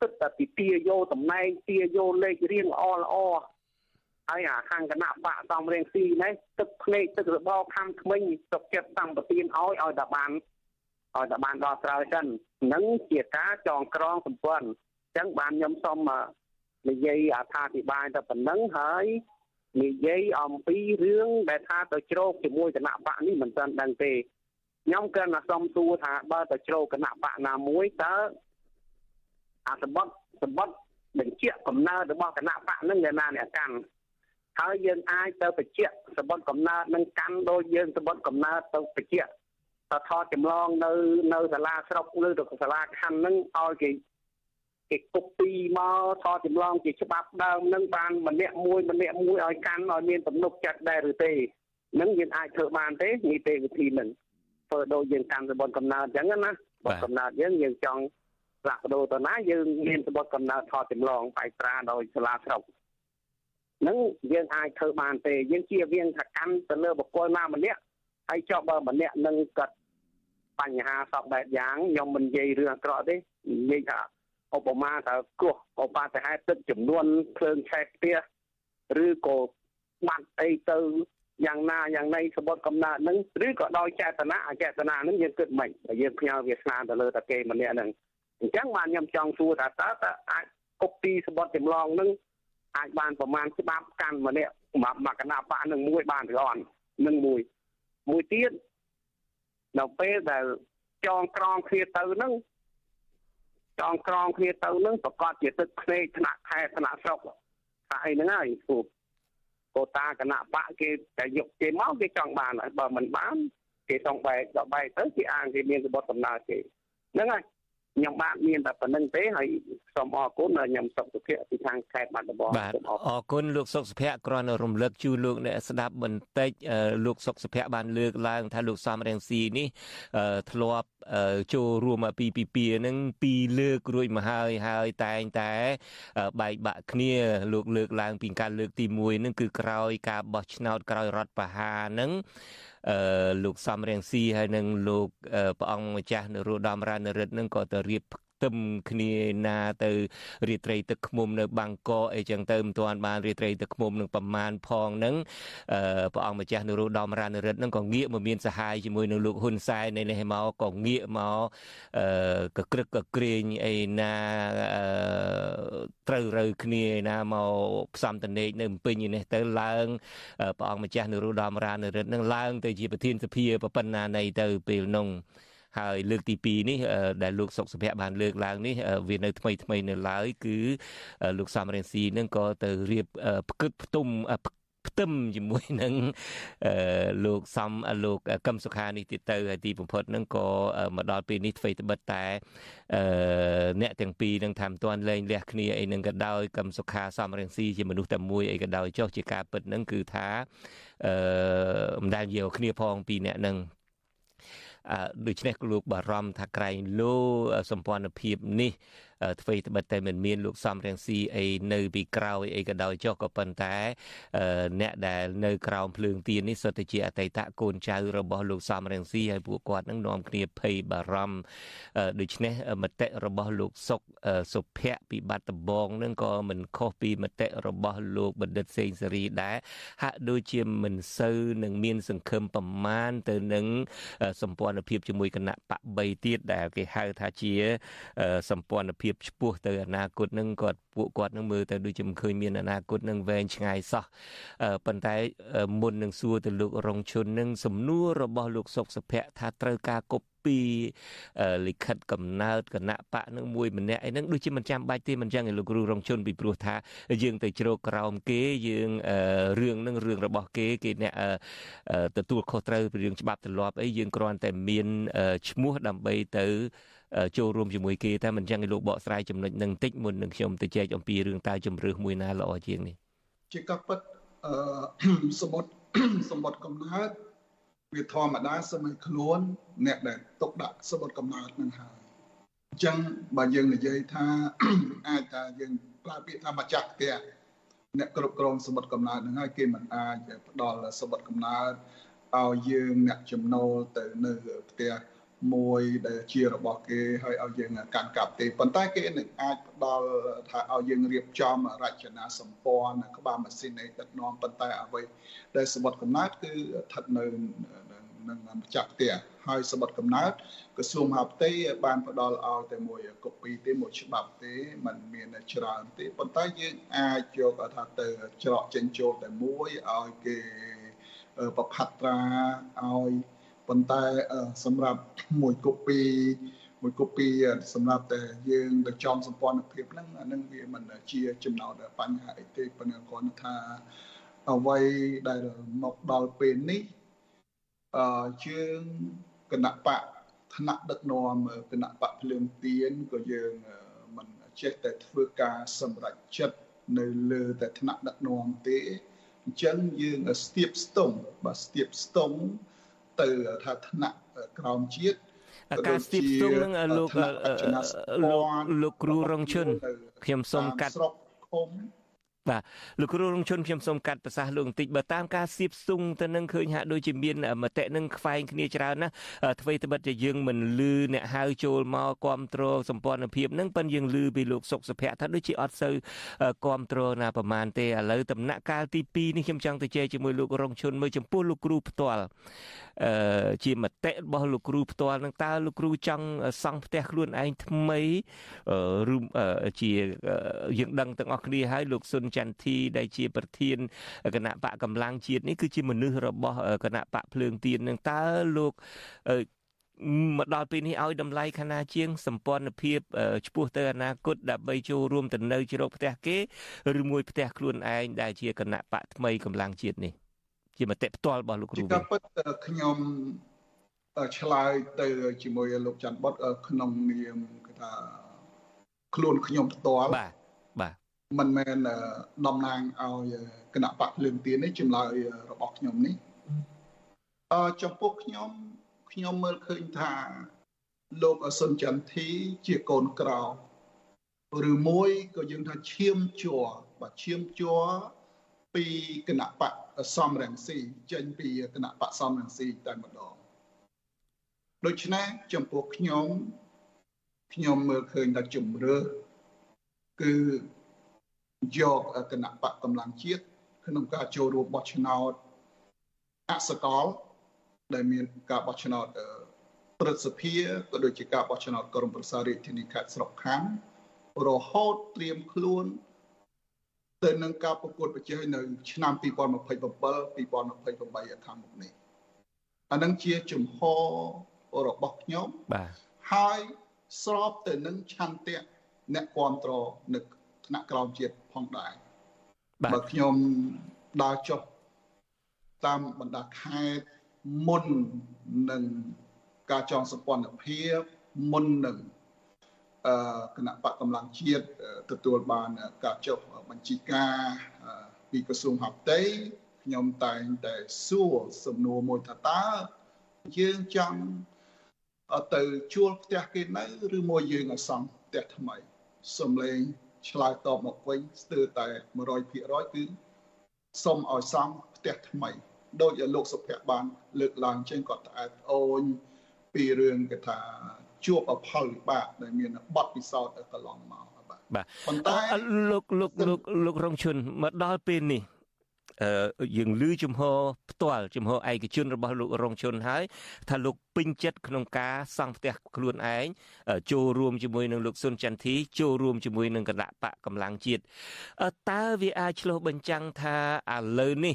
ទឹកតែពីទាយោតំណែងទាយោលេខរៀងល្អល្អហើយអាខាងគណៈបកសំរៀងស៊ីនេះទឹកភ្នែកទឹករបោខាងក្មេងទុកចិត្តតាំងប្រទៀនឲ្យឲ្យតែបានឲ្យតែបានដល់ត្រូវចឹងនឹងជាការចងក្រងសម្ព័ន្ធអញ្ចឹងបានខ្ញុំសូម និយាយអត្ថាធិប្បាយទៅប៉ុណ្ណឹងហើយនិយាយអំពីរឿងដែលថាទៅជ្រោកជាមួយគណៈបកនេះមិនទាន់ដឹងទេខ្ញុំគ្រាន់តែសុំសួរថាបើទៅជ្រោកគណៈបកណាមួយតើអាសម្បត្តិសម្បត្តិបញ្ជាក់កំណើតរបស់គណៈបកនឹងយ៉ាងណាអ្នកកាន់ហើយយើងអាចទៅបញ្ជាក់សម្បត្តិកំណើតនឹងកាន់ដោយយើងសម្បត្តិកំណើតទៅបញ្ជាក់តថតចម្លងនៅនៅសាលាស្រុកឬទៅសាលាខណ្ឌនឹងឲ្យគេ គេគប់ពីមកថតចម្លងជាច្បាប់ដើមនឹងបានម្នាក់មួយម្នាក់មួយឲ្យកាន់ឲ្យមានទំនុកចិត្តដែរឬទេនឹងយើងអាចធ្វើបានទេនីតិវិធីនឹងធ្វើដូចយើងកាន់សម្បត្តិកំណើតអញ្ចឹងណាបទកំណើតយើងយើងចង់ផ្លាស់ប្ដូរទៅណាយើងមានសម្បត្តិកំណើតថតចម្លងបែកត្រាដោយសាលាស្រុកនឹងយើងអាចធ្វើបានទេយើងជាវៀងថាកាន់ទៅលើបុគ្គលណាម្នាក់ហើយចុះបើម្នាក់នឹងគាត់បញ្ហាសពបែបយ៉ាងខ្ញុំមិននិយាយរឿងអាក្រក់ទេនិយាយថា ឧបមាថាគ្រោះឧបាហេតុទឹកចំនួនភ្លើងឆេះផ្ទះឬក៏បាត់អីទៅយ៉ាងណាយ៉ាងណីសម្បត្តិកំណើតនឹងឬក៏ដោយចេតនាអចេតនានឹងយើងគិតមិនបើយើងផ្ញើវាសនាទៅលើតាគេម្នាក់នឹងអញ្ចឹងបានខ្ញុំចង់សួរថាតើតើអាចគប់ពីសម្បត្តិចម្លងនឹងអាចបានប្រមាណច្បាប់កាន់ម្នាក់សម្រាប់មកគណៈបកនឹងមួយបានឬអត់នឹងមួយមួយទៀតនៅពេលដែលចងក្រងគ្នាទៅនឹង ចងក្រងគ្នាទៅនឹងប្រកាសជាទឹកភ្នែកថ្នាក់ខេត្តថ្នាក់ស្រុកថាអីហ្នឹងហើយគូកូតាគណៈបកគេតែយកគេមកគេចង់បានហើយបើមិនបានគេចង់បែកដល់បែកទៅគេអាងគេមានរបបដំណើរគេហ្នឹងហើយ ខ្ញុំបាទមានតែប៉ុណ្្នឹងទេហើយសូមអរគុណខ្ញុំសុខសុភ័ក្រពីខាងខេត្តបាត់ដំបងបាទអរគុណលោកសុខសុភ័ក្រគ្រាន់តែរំលឹកជូនលោកអ្នកស្ដាប់បន្តិចលោកសុខសុភ័ក្របានលើកឡើងថាលោកសំរងស៊ីនេះធ្លាប់ចូលរួមពីពីពីនឹងពីរលើករួចមកហើយហើយតែងតែបែកបាក់គ្នាលោកលើកឡើងពីការលើកទី1នឹងគឺក្រោយការបោះឆ្នោតក្រោយរដ្ឋបហានឹងអឺ លោកសំរៀងស៊ីហើយនិងលោកព្រះអង្គម្ចាស់នរោត្តមរណរដ្ឋនឹងក៏ទៅរៀប ទឹមគ្នាណាទៅរាត្រីទឹកឃុំនៅបាងកកអីចឹងទៅមិនទាន់បានរាត្រីទឹកឃុំនឹងប្រមាណផងនឹងអឺព្រះអង្គម្ចាស់នរោត្តមរណរដ្ឋនឹងក៏ងាកមកមានសហាយជាមួយនឹងលោកហ៊ុនសែននៅនេះមកក៏ងាកមកអឺកក្រឹកកក្រែងអីណាអឺត្រូវរើគ្នាណាមកផ្សំតនេកនៅពេញនេះទៅឡើងព្រះអង្គម្ចាស់នរោត្តមរណរដ្ឋនឹងឡើងទៅជាប្រធានសភាប្រពន្ធណានៃទៅពេលនោះ ហើយលើកទី2នេះដែលលោកសុកសុភ័ក្របានលើកឡើងនេះវានៅថ្មីថ្មីនៅឡើយគឺលោកសំរងស៊ីនឹងក៏ទៅរៀបផ្គឹកផ្ទុំផ្ទឹមជាមួយនឹងលោកសំលោកកឹមសុខានេះទៀតទៅហើយទីបំផុតនឹងក៏មកដល់ពេលនេះធ្វើត្បិតតែអ្នកទាំងពីរនឹងថាមិនទាន់លែងលះគ្នាអីនឹងក៏ដោយកឹមសុខាសំរងស៊ីជាមនុស្សតែមួយអីក៏ដោយចុះជាការពិតនឹងគឺថាអឺមិនដែលយកគ្នាផងពីអ្នកនឹង ដូច្នេះលោកបារម្ភថាក្រែងលោសម្ព័ន្ធភាពនេះ ធ្វើត្បិតតែមិនមានលោកសំរងស៊ីអីនៅពីក្រោយអីក៏ដោយចុះក៏ប៉ុន្តែអ្នកដែលនៅក្រោមភ្លើងទៀននេះសុទ្ធតែជាអតីតកូនចៅរបស់លោកសំរងស៊ីហើយពួកគាត់នឹងនាំគ្នាភ័យបារម្ភដូច្នេះមតិរបស់លោកសុកសុភ័ក្រពីបាត់ដំបងនឹងក៏មិនខុសពីមតិរបស់លោកបណ្ឌិតសេងសេរីដែរហាក់ដូចជាមិនសូវនឹងមានសង្ឃឹមប្រមាណទៅនឹងសម្ព័ន្ធភាពជាមួយគណៈបក3ទៀតដែលគេហៅថាជាសម្ព័ន្ធភាពភាពឆ្ពោះទៅអនាគតនឹងគាត់ពួកគាត់នឹងមើលទៅដូចជាមិនឃើញមានអនាគតនឹងវែងឆ្ងាយសោះប៉ុន្តែមុននឹងសួរទៅលោករងឈុននឹងសំណួររបស់លោកសុកសុភ័ក្រថាត្រូវការគប់ពីលិខិតកំណើតគណៈបកនឹងមួយម្នាក់អីហ្នឹងដូចជាមិនចាំបាច់ទេមិនចឹងឯលោកគ្រូរងជុនពីព្រោះថា យើងទៅជ្រោកក្រោមគេយើងរឿងនឹងរឿងរបស់គេគេអ្នកទទួលខុសត្រូវពីរឿងច្បាប់ទម្លាប់អីយើងគ្រាន់តែមានឈ្មោះដើម្បីទៅ ចូលរួមជាមួយគេតែមិនចឹងឯលោកបកស្រាយចំណុចនឹងតិចមុននឹងខ្ញុំទៅចែកអំពីរឿងតើជំរឿសមួយណាល្អជាងនេះជាការពិតអឺសមុទ្រសមុទ្រកំណើតវាធម្មតាសម័យខ្លួន អ្នកដែលຕົកដាក់សមុទ្រកំណើតនឹងហើយអញ្ចឹងបើយើងនិយាយថាអាចថាយើងប្រើពាក្យថាម្ចាស់ផ្ទះអ្នកគ្រប់គ្រងសមុទ្រកំណើតនឹងហើយគេមិនអាចផ្ដល់សមុទ្រកំណើតឲ្យយើងអ្នកចំណូលទៅនៅផ្ទះ មួយដែលជារបស់គេហើយឲ្យយើងកាន់កាប់ទេប៉ុន្តែគេនឹងអាចផ្ដល់ថាឲ្យយើងរៀបចំរចនាសម្ព័ន្ធក្បាលម៉ាស៊ីនឯដឹកនាំប៉ុន្តែអ្វីដែលសម្បត្តិកំណើតគឺស្ថិតនៅនឹងម្ចាស់ផ្ទះហើយសម្បត្តិកំណើតក្រសួងមហាផ្ទៃបានផ្ដល់ឲ្យតែមួយកូពីទេមួយច្បាប់ទេมันមានច្រើនទេប៉ុន្តែយើងអាចយកថាទៅច្រកចេញចូលតែមួយឲ្យគេប្រផាត់ត្រាឲ្យ ប៉ុន្តែសម្រាប់មួយកូពីមួយកូពីសម្រាប់តែយើងទៅចំសម្ព័ន្ធភាពហ្នឹងអានឹងវាមិនជាចំណោទបញ្ហាអីទេប៉ុន្តែគ្រាន់ថាអ្វីដែលមកដល់ពេលនេះអឺយើងគណៈបកថ្នាក់ដឹកនាំគណៈបកភ្លើងទៀនក៏យើងមិនចេះតែធ្វើការសម្រេចចិត្តនៅលើតែថ្នាក់ដឹកនាំទេអញ្ចឹងយើងស្ទាបស្ទង់បាទស្ទាបស្ទង់ ទៅថាថ្នាក់ក្រោមជាតិការស្ទាបស្ទង់នឹងលោកលោកលោកគ្រូរងឈុនខ្ញុំសូមកាត់ស្រុកឃុំបាទលោកគ្រូរងជនខ្ញុំសូមកាត់ប្រសាសន៍លោកបន្តិចបើតាមការសៀបស្ទង់ទៅនឹងឃើញហាក់ដូចជាមានមតិនឹងខ្វែងគ្នាច្រើនណាអ្វីត្បិតជាយើងមិនលឺអ្នកហៅចូលមកគ្រប់គ្រងសម្ព័ន្ធភាពនឹងប៉ុន្តែយើងលឺពីលោកសុកសុភ័ក្រថាដូចជាអត់សូវគ្រប់គ្រងណាប្រហែលទេឥឡូវដំណាក់កាលទី2នេះខ្ញុំចង់ទៅជែកជាមួយលោករងជនមើលចំពោះលោកគ្រូផ្ទាល់អឺ ជាមតិរបស់លោកគ្រូផ្ទាល់នឹងតើលោកគ្រូចង់សង់ផ្ទះខ្លួនឯងថ្មីឬជាយើងដឹងទាំងអស់គ្នាហើយលោកសុនចន្ទធីដែលជាប្រធានគណៈបកកម្លាំងជាតិនេះគឺជាមនុស្សរបស់គណៈបកភ្លើងទៀននឹងតើលោកមកដល់ពេលនេះឲ្យតម្លៃខណៈជាងសម្ព័ន្ធភាពឆ្ពោះទៅអនាគតដើម្បីចូលរួមទៅនៅជ្រកផ្ទះគេឬមួយផ្ទះខ្លួនឯងដែលជាគណៈបកថ្មីកម្លាំងជាតិនេះ ជាមតិផ្ទាល់របស់លោកគ្រូវិញពិតខ្ញុំឆ្លើយទៅជាមួយលោកច័ន្ទបុតក្នុងនាមគេថាខ្លួនខ្ញុំផ្ទាល់បាទបាទមិនមែនតំណាងឲ្យគណៈបកភ្លើងទៀននេះចម្លើយរបស់ខ្ញុំនេះអឺចំពោះខ្ញុំខ្ញុំមើលឃើញថាលោកសុនចន្ទធីជាកូនក្រៅឬមួយក៏យើងថាឈាមជួរបាទឈាមជួរពីគណៈបក សំរងស៊ីចេញពីគណៈបកសំរងស៊ីតែម្ដងដូច្នេះចំពោះខ្ញុំខ្ញុំមើលឃើញថាជំរឿគឺយកគណៈបកកម្លាំងជាតិក្នុងការចូលរួមបោះឆ្នោតអសកល ដែលមានការបោះឆ្នោតព្រឹទ្ធសភាក៏ដូចជាការបោះឆ្នោតក្រមប្រសារាជធានីខេត្តស្រុកខណ្ឌរហូតត្រៀមខ្លួន ទៅនឹងការប្រកួតប្រជែងនៅឆ្នាំ2027 2028ខាងមុខនេះអានឹងជាជំហររបស់ខ្ញុំបាទហើយស្របទៅនឹងឆន្ទៈអ្នកគ្រប់គ្រងនៅថ្នាក់ក្រោមជាតិផងដែរបើខ្ញុំដើរចុះតាមបណ្ដាខេត្តមុននឹងការចងសម្ព័ន្ធភាពមុននឹងអឺ គណៈបកកម្លាំងជាតិទទួលបានការចុះបញ្ជីការពីក្រសួងហត្ថតីខ្ញុំតែងតែសួរសំណួរមួយថាតើយើងចង់ទៅជួលផ្ទះគេនៅឬមួយយើងឲ្យសង់ផ្ទះថ្មីសំឡេងឆ្លើយតបមកវិញស្ទើរតែ100%គឺសុំឲ្យសង់ផ្ទះថ្មីដោយលោកសុភ័ក្របានលើកឡើងចេញគាត់ត្អែតអូនពីរឿងគេថា ជួបផលវិបាកដែលមានបទពិសោធន៍កន្លងមកបាទបាទប៉ុន្តែលោកលោកលោកលោករងឈុនមកដល់ពេលនេះ យើងលឺជំហរផ្ទាល់ជំហរឯកជនរបស់លោករងជនហើយថាលោកពេញចិត្តក្នុងការសង់ផ្ទះខ្លួនឯងចូលរួមជាមួយនឹងលោកសុនចន្ទធីចូលរួមជាមួយនឹងគណៈបកកម្លាំងជាតិតើវាអាចឆ្លុះបញ្ចាំងថាឥឡូវនេះ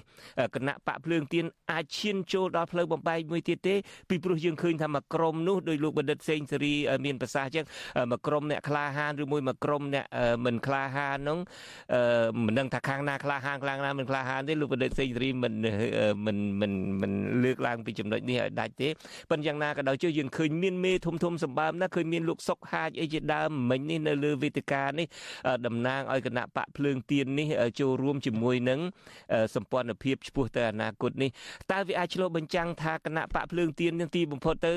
គណៈបកភ្លើងទៀនអាចឈានចូលដល់ផ្លូវបំបែកមួយទៀតទេពីព្រោះយើងឃើញថាមួយក្រុមនោះដោយលោកបណ្ឌិតសេងសេរីមានប្រសាសន៍ចឹងមួយក្រុមអ្នកក្លាហានឬមួយមួយក្រុមអ្នកមិនក្លាហាននោះមិនដឹងថាខាងណាក្លាហានខ្លាំងណាមិនក្លាហានទេលោកបណ្ឌិតសេងសេរីមិនមិនមិនមិនលើកឡើងពីចំណុចនេះឲ្យដាច់ទេប៉ុន្តែយ៉ាងណាក៏ដោយចុះយើងឃើញមានមេធំធំសម្បើមណាឃើញមានលោកសុកហាជអីជាដើមមិញនេះនៅលើវេទិកានេះតំណាងឲ្យគណៈបកភ្លើងទៀននេះចូលរួមជាមួយនឹងសម្ព័ន្ធភាពឆ្ពោះទៅអនាគតនេះតើវាអាចឆ្លុះបញ្ចាំងថាគណៈបកភ្លើងទៀននឹងទីបំផុតទៅ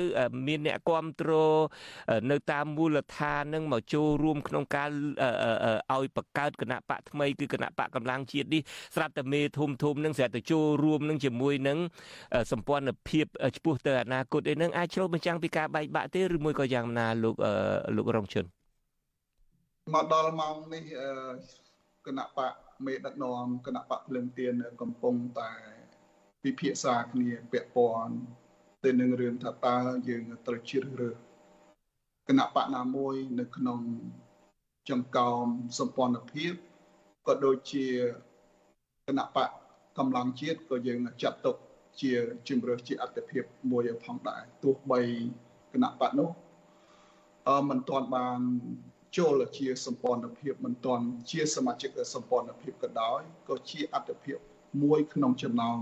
មានអ្នកគ្រប់គ្រងនៅតាមមូលដ្ឋាននឹងមកចូលរួមក្នុងការឲ្យបង្កើតគណៈបកថ្មីគឺគណៈបកកម្លាំងជាតិនេះស្រាប់តែមេធំធំនឹងស្រាប់តែចូលរួមនឹងជាមួយនឹងសម្ព័ន្ធភាពឆ្ពោះទៅអនាគតអីនឹងអាចឆ្លុះបញ្ចាំងពីការបែកបាក់ទេឬមួយក៏យ៉ាងណាលោកលោករងជនមកដល់ម៉ោងនេះគណៈបកមេដឹកនាំគណៈបកភ្លឹងទៀនកំពុងតែពិភាក្សាគ្នាពាក់ព័ន្ធទៅនឹងរឿងថាតើយើងត្រូវជ្រើសរើសគណៈបកណាមួយនៅក្នុងចង្កោមសម្ព័ន្ធភាពក៏ដូចជាគ ណៈបកកម្លាំងជាតិក៏យើងចាត់ទុកជាជំរឿសជាអត្តភាពមួយផងដែរទោះបីគណៈបកនោះអឺមិនទាន់បានចូលជាសម្ព័ន្ធភាពមិនទាន់ជាសមាជិកសម្ព័ន្ធភាពក៏ដោយក៏ជាអត្តភាពមួយក្នុងចំណោម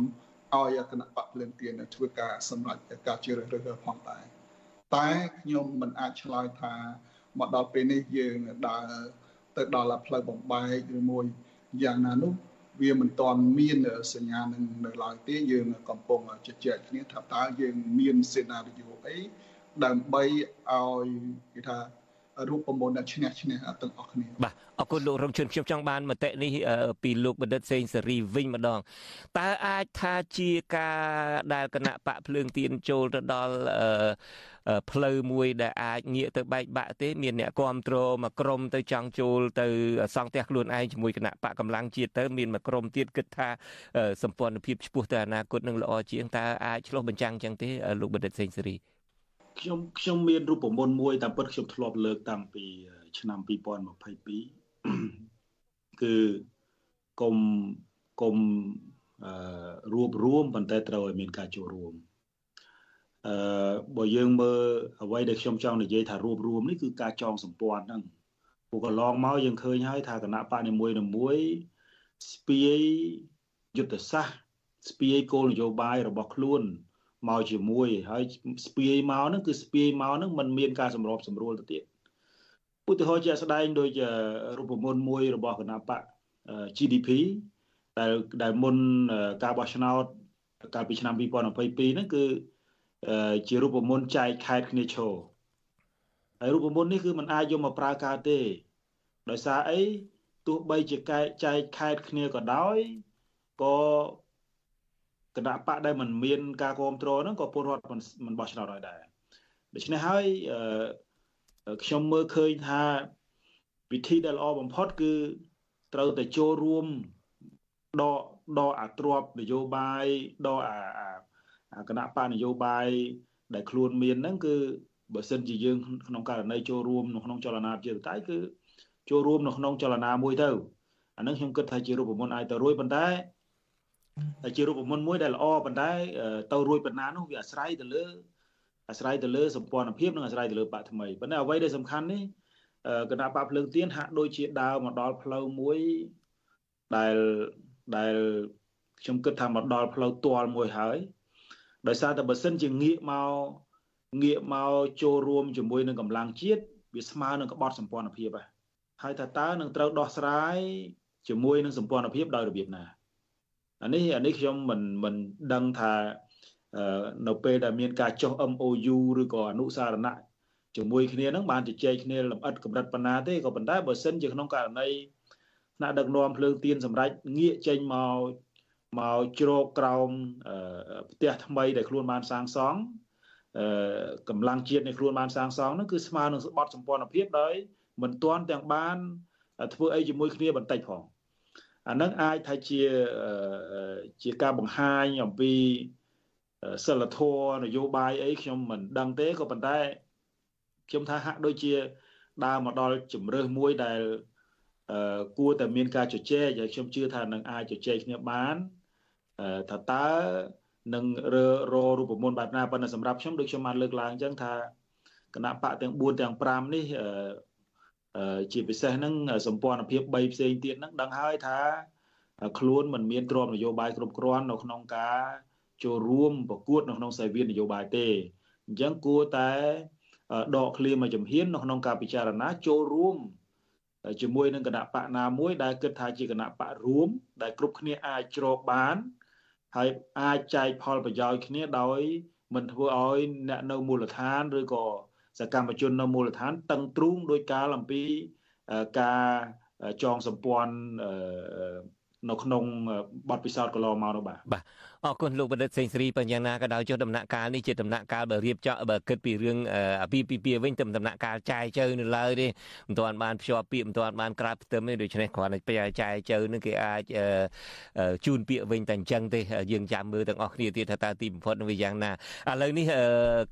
ឲ្យគណៈបកភ្លើងទៀនធ្វើការសម្រេចការជ្រើសរើសផងដែរតែខ្ញុំមិនអាចឆ្លើយថាមកដល់ពេលនេះយើងដើរទៅដល់ផ្លូវបំបែកឬមួយយ៉ាងណានោះ វាមិនទាន់មានសញ្ញានឹងនៅឡើយទេយើងកំពុងជជែកគ្នាថាតើយើងមានសេណារីយ៉ូអីដើម្បីឲ្យគេថារូបមន្តឈ្នះឈ្នះទាំងអស់គ្នាបាទអរគុណលោករងជនខ្ញុំចង់បានមតិនេះពីលោកបណ្ឌិតសេងសេរីវិញម្ដងតើអាចថាជាការដែលគណៈបកភ្លើងទៀនចូលទៅដល់ ផ្លូវមួយដែលអាចងាកទៅបែកបាក់ទេមានអ្នកគ្រប់គ្រងមកក្រុមទៅចង់ចូលទៅសង់ផ្ទះខ្លួនឯងជាមួយគណៈបកកម្លាំងជាតិទៅមានមកក្រុមទៀតគិតថាសម្ព័ន្ធភាពឆ្ពោះទៅអនាគតនឹងល្អជាងតើអាចឆ្លោះបញ្ចាំងចឹងទេលោកបណ្ឌិតសេងសេរីខ្ញុំខ្ញុំមានរូបមន្តមួយតាមពិតខ្ញុំធ្លាប់លើកតាំងពី ឆ្នាំ2022គឺកុំកុំអឺរួបរวมប៉ុន្តែត្រូវឲ្យមានការចូលរួម អឺបើយើងមើលអ្វីដែលខ្ញុំចង់និយាយថារួមរួមនេះគឺការចងសម្ព័ន្ធហ្នឹងពួកកន្លងមកយើងឃើញហើយថាគណៈបកនីមួយនីមួយស្ពាយយុទ្ធសាស្ត្រស្ពាយគោលនយោបាយរបស់ខ្លួនមកជាមួយហើយស្ពាយមកហ្នឹងគឺស្ពាយមកហ្នឹងมันមានការសម្របសម្រួលទៅទៀតឧទាហរណ៍ជាក់ស្ដែងដូចរូបមន្តមួយរបស់គណៈបក GDP ដែលដែលមុនការបោះឆ្នោតកាលពីឆ្នាំ2022ហ្នឹងគឺ ជារូបមន្តចែកខេតគ្នាឈរហើយរូបមន្តនេះគឺมันអាចយកមកប្រើកើតទេ ដោយសារអីទោះបីជាចែកខេតគ្នាក៏ដោយក៏គណៈបកដែលមិនមានការគ្រប់គ្រងហ្នឹងក៏ពលរដ្ឋមិនបោះឆ្នោតឲ្យដែរដូច្នេះហើយខ្ញុំមើលឃើញថាវិធីដែលល្អបំផុតគឺត្រូវតែចូលរួមដកដកអាទ្របនយោបាយដកអាអា គណៈបកនយោបាយដែលខ្លួនមានហ្នឹងគឺបើសិនជាយើងក្នុងករណីចូលរួមនៅក្នុងចលនាប្រជាធិបតេយ្យគឺចូលរួមនៅក្នុងចលនាមួយទៅអានឹងខ្ញុំគិតថាជារូបមន្តអាចទៅរួយប៉ុន្តែជារូបមន្តមួយដែលល្អប៉ុន្តែទៅរួចប៉ុណ្ណានោះវាអាស្រ័យទៅលើអាស្រ័យទៅលើសម្ព័ន្ធភាពនិងអាស្រ័យទៅលើបកថ្មីប៉ុន្តែអ្វីដែលសំខាន់នេះគណៈបកភ្លើងទៀនហាក់ដូចជាដើរមកដល់ផ្លូវមួយដែលដែលខ្ញុំគិតថាមកដល់ផ្លូវទាល់មួយហើយ ដោយសារតែបើសិនជាងាកមកងាកមកចូលរួមជាមួយនឹងកម្លាំងជាតិវាស្មើនឹងក្បត់សម្ព័ន្ធភាពហើយថាតើនឹងត្រូវដោះស្រាយជាមួយនឹងសម្ព័ន្ធភាពដោយរបៀបណាអានេះអានេះខ្ញុំមិនមិនដឹងថានៅពេលដែលមានការចុះ MOU ឬក៏អនុសារណៈជាមួយគ្នានឹងបានជជែកគ្នាលម្អិតកម្រិតប៉ុណ្ណាទេក៏ប៉ុន្តែបើសិនជាក្នុងករណីថ្នាក់ដឹកនាំភ្លើងទៀនសម្រាប់ងាកចេញមក មកជ្រោកក្រោមផ្ទះថ្មីដែលខ្លួនបានសាងសង់កម្លាំងជាតិនៃខ្លួនបានសាងសង់នោះគឺស្មើនឹងបទសម្ព័ន្ធភាពដោយមិនទាន់ទាំងបានធ្វើអីជាមួយគ្នាបន្តិចផងអានឹងអាចថាជាជាការបង្ហាញអំពីសិលធម៌នយោបាយអីខ្ញុំមិនដឹងទេក៏ប៉ុន្តែខ្ញុំថាហាក់ដូចជាដើរមកដល់ជំរើសមួយដែលគួរតែមានការជជែកហើយខ្ញុំជឿថានឹងអាចជជែកគ្នាបាន ថាតើនឹងរើររូបមន្តបែបណាប៉ុន្តែសម្រាប់ខ្ញុំដូចខ្ញុំបានលើកឡើងអញ្ចឹងថាគណៈបកទាំង4ទាំង5នេះជាពិសេសហ្នឹងសម្ព័ន្ធភាព3ផ្សេងទៀតហ្នឹងដឹងហើយថាខ្លួនមិនមានទ្រព្យនយោបាយគ្រប់គ្រាន់នៅក្នុងការចូលរួមប្រកួតនៅក្នុងសាយវាននយោបាយទេអញ្ចឹងគួរតែដកឃ្លាមកចំហៀននៅក្នុងការពិចារណាចូលរួមជាមួយនឹងគណៈបកណាមួយដែលគិតថាជាគណៈបករួមដែលគ្រប់គ្នាអាចជ្រកបាន ហើយអាចចែកផលប្រយោជន៍គ្នាដោយមិនធ្វើឲ្យអ្នកនៅមូលដ្ឋានឬក៏សកម្មជននៅមូលដ្ឋានតឹងទ្រូងដោយការអំពីការចងសម្ព័ន្ធ នៅក្នុងបទពិសោធន៍កន្លងមកនោះបាទបាទអរគុណលោកបណ្ឌិតសេងសេរីបញ្យ៉ាងណាក៏ដោយចុះដំណាក់កាលនេះជាដំណាក់កាលបើរៀបចំបើគិតពីរឿងអាពាហ៍ពិពាហ៍វិញទៅដំណាក់កាលចាយជើនៅឡើយទេមិនទាន់បានភ្ជាប់ពាក្យមិនទាន់បានក្រាបផ្ទឹមទេដូច្នេះគ្រាន់តែពេលចាយជើនឹងគេអាចជូនពាក្យវិញតែអញ្ចឹងទេយើងចាំមើលទាំងអស់គ្នាទៀតថាតើទីបំផុតនឹងវាយ៉ាងណាឥឡូវនេះ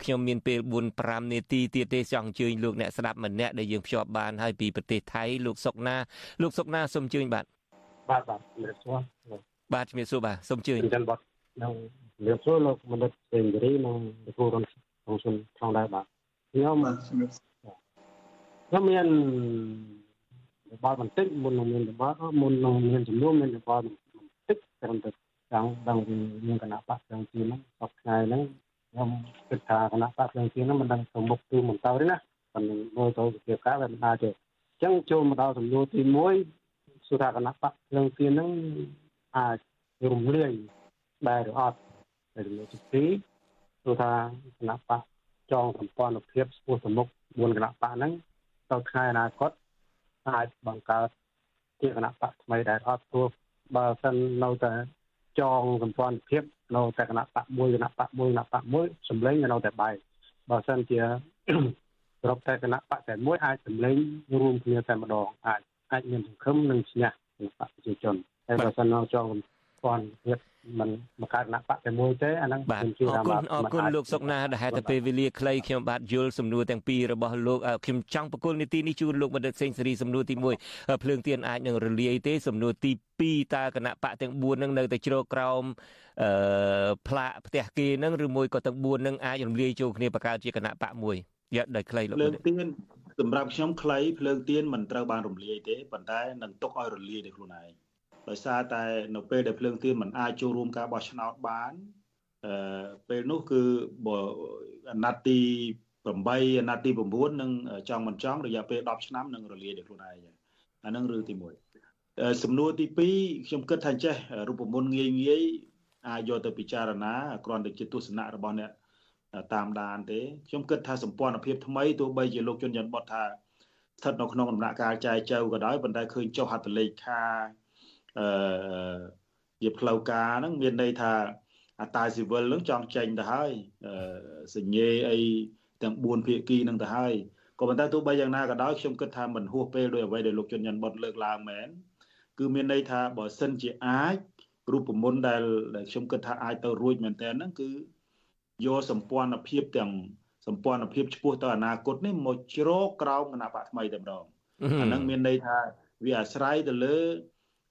ខ្ញុំមានពេល4 5នាទីទៀតទេចង់អញ្ជើញលោកអ្នកស្ដាប់ម្នាក់ដែលយើងភ្ជាប់បានហើយពីប្រទេសថៃលោកសុកណាលោកសុកណាសូមអញ្ជើញបាទ បាទបាទជំរាបសួរបាទជំរាបសួរបាទសូមអញ្ជើញចិនបាទនឹងជំរាបសួរលោកមនិតសេងរីនិងលោកគ្រូរនក្នុងសុនផងដែរបាទខ្ញុំបាទជំរាបក៏មានរបបបន្តិចមុននឹងមានរបបមុននឹងមានចំនួនមានរបបបន្តិចត្រឹមតែចង់ដឹងពីមានគណៈបកផ្សេងទៀតហ្នឹងសពថ្ងៃហ្នឹងខ្ញុំគិតថាគណៈបកផ្សេងទៀតហ្នឹងមិនដឹងទៅមុខទូមិនទៅទេណាប៉ុន្តែមើលទៅវិទ្យាការវាមិនអាចទេអញ្ចឹងចូលមកដល់សំណួរទី1 សុថាគណៈបកផ្សេងទៀតហ្នឹងអាចរំលាយដែរឬអត់ហើយសំណួរទី2គឺថាគណៈបកចងសម្ព័ន្ធភាពស្ពោះសមុខ4គណៈបកហ្នឹងទៅថ្ងៃអនាគតអាចបង្កើតជាគណៈបកថ្មីដែលអត់ព្រោះបើសិននៅតែចងសម្ព័ន្ធភាពនៅតែគណៈបកមួយគណៈបកមួយគណៈបកមួយសម្លេងនៅតែបែកបើសិនជាស្របតែគណៈបកតែមួយអាចសម្លេងរួមគ្នាតែម្ដងអាច អាចមានសង្ឃឹមនិងឈ្នះគណៈបកប្រជាជនហើយបើសិននៅចងសម្ព័ន្ធភាពមិនមកកើតណាក់បាក់តែមួយទេអាហ្នឹងខ្ញុំជឿថាបាទអរគុណលោកសុកណាដែលហេតុតែពេលវេលាខ្លីខ្ញុំបាទយល់សំណួរទាំងពីររបស់លោកខ្ញុំចង់បកគលនីតិនេះជូនលោកបណ្ឌិតសេងសេរីសំណួរទី1ភ្លើងទៀនអាចនឹងរលាយទេសំណួរទី2តើគណៈបកទាំង4នឹងនៅតែជ្រកក្រោមអឺផ្លាកផ្ទះគេនឹងឬមួយក៏ទាំង4នឹងអាចរំលាយចូលគ្នាបង្កើតជាគណៈបកមួយយកដោយខ្លីលោកភ្លើងទៀន សម្រាប់ខ្ញុំខ្លីភ្លើងទៀនមិនត្រូវបានរំលាយទេប៉ុន្តែនឹងទុកឲ្យរលាយដោយខ្លួនឯងដោយសារតែនៅពេលដែលភ្លើងទៀនមិនអាចចូលរួមការបោះឆ្នោតបានអឺពេលនោះគឺបើអាណត្តិទី8អាណត្តិទី9នឹងចង់មិនចង់រយៈពេល10ឆ្នាំនឹងរលាយដោយខ្លួនឯងអានឹងរឿងទី1សំណួរទី2ខ្ញុំគិតថាចេះរូបមន្តងាយងាយអាចយកទៅពិចារណាគ្រាន់តែជាទស្សនៈរបស់អ្នក តាមដានទេខ្ញុំគិតថាសម្ព័ន្ធភាពថ្មីទោះបីជាលោកជនច័ន្ទបតថាស្ថិតនៅក្នុងដំណាក់កាលចែកចៅក៏ដោយប៉ុន្តែឃើញចុះហត្ថលេខាអឺជាផ្លូវការហ្នឹងមានន័យថាអតាស៊ីវិលហ្នឹងចង់ចេញទៅហើយសញ្ញេអីទាំង4ភាគីហ្នឹងទៅហើយក៏ប៉ុន្តែទោះបីយ៉ាងណាក៏ដោយខ្ញុំគិតថាមិនហួសពេលដោយអ្វីដែលលោកជុនញ៉ាន់បុតលើកឡើងមែនគឺមានន័យថាបើសិនជាអាចរូបមន្តដែលដែលខ្ញុំគិតថាអាចទៅរួចមែនតើហ្នឹងគឺ យកសម្ព័ន្ធភាពទាំងសម្ព័ន្ធភាពឆ្ពោះទៅអនាគតនេះមកជ្រកក្រោមគណៈបកថ្មីតែម្ដងអាហ្នឹងមានន័យថាវាអាស្រ័យទៅលើ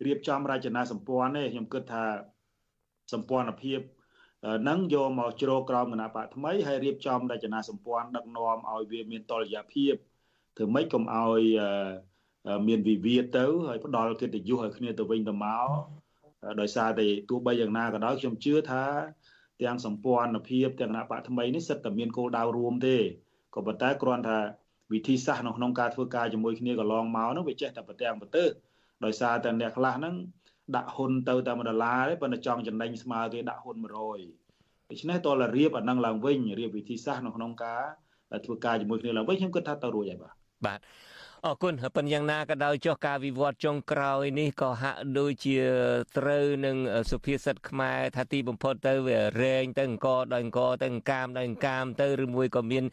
រៀបចំរចនាសម្ព័ន្ធទេខ្ញុំគិតថាសម្ព័ន្ធភាពនឹងយកមកជ្រោកក្រោមគណៈបកថ្មីហើយរៀបចំរចនាសម្ព័ន្ធដឹកនាំឲ្យវាមានតលយភាពធ្វើម៉េចកុំឲ្យមានវិវាទទៅហើយផ្ដល់កិត្តិយសឲ្យគ្នាទៅវិញទៅមកដោយសារតែទោះបីយ៉ាងណាក៏ដោយខ្ញុំជឿថា ទាំងសម្ព័ន្ធភាពទាំងគណៈបកថ្មីនេះសិតតែមានគោលដៅរួមទេក៏ប៉ុន្តែគ្រាន់ថាវិធីសាស្ត្រនៅក្នុងការធ្វើការជាមួយគ្នាកន្លងមកនោះវាចេះតែប្រទាំងប្រទើដោយសារតែអ្នកខ្លះហ្នឹងដាក់ហ៊ុនទៅតែ1ដុល្លារទេប៉ុន្តែចង់ចំណេញស្មើគេដាក់ហ៊ុន100ដូច្នេះតើរៀបអានឹងឡើងវិញរៀបវិធីសាស្ត្រនៅក្នុងការធ្វើការជាមួយគ្នាឡើងវិញខ្ញុំគិតថាទៅរួចហើយបាទបាទ អរគុណប៉ុន្តែយ៉ាងណាក៏ដោយចុះការវិវត្តចុងក្រោយនេះក៏ហាក់ដូចជាត្រូវនឹងសុភាសិតខ្មែរថាទីបំផុតទៅវារែងទៅអង្គដោយអង្គទៅអង្កាមដោយអង្កាមទៅឬមួយក៏មាន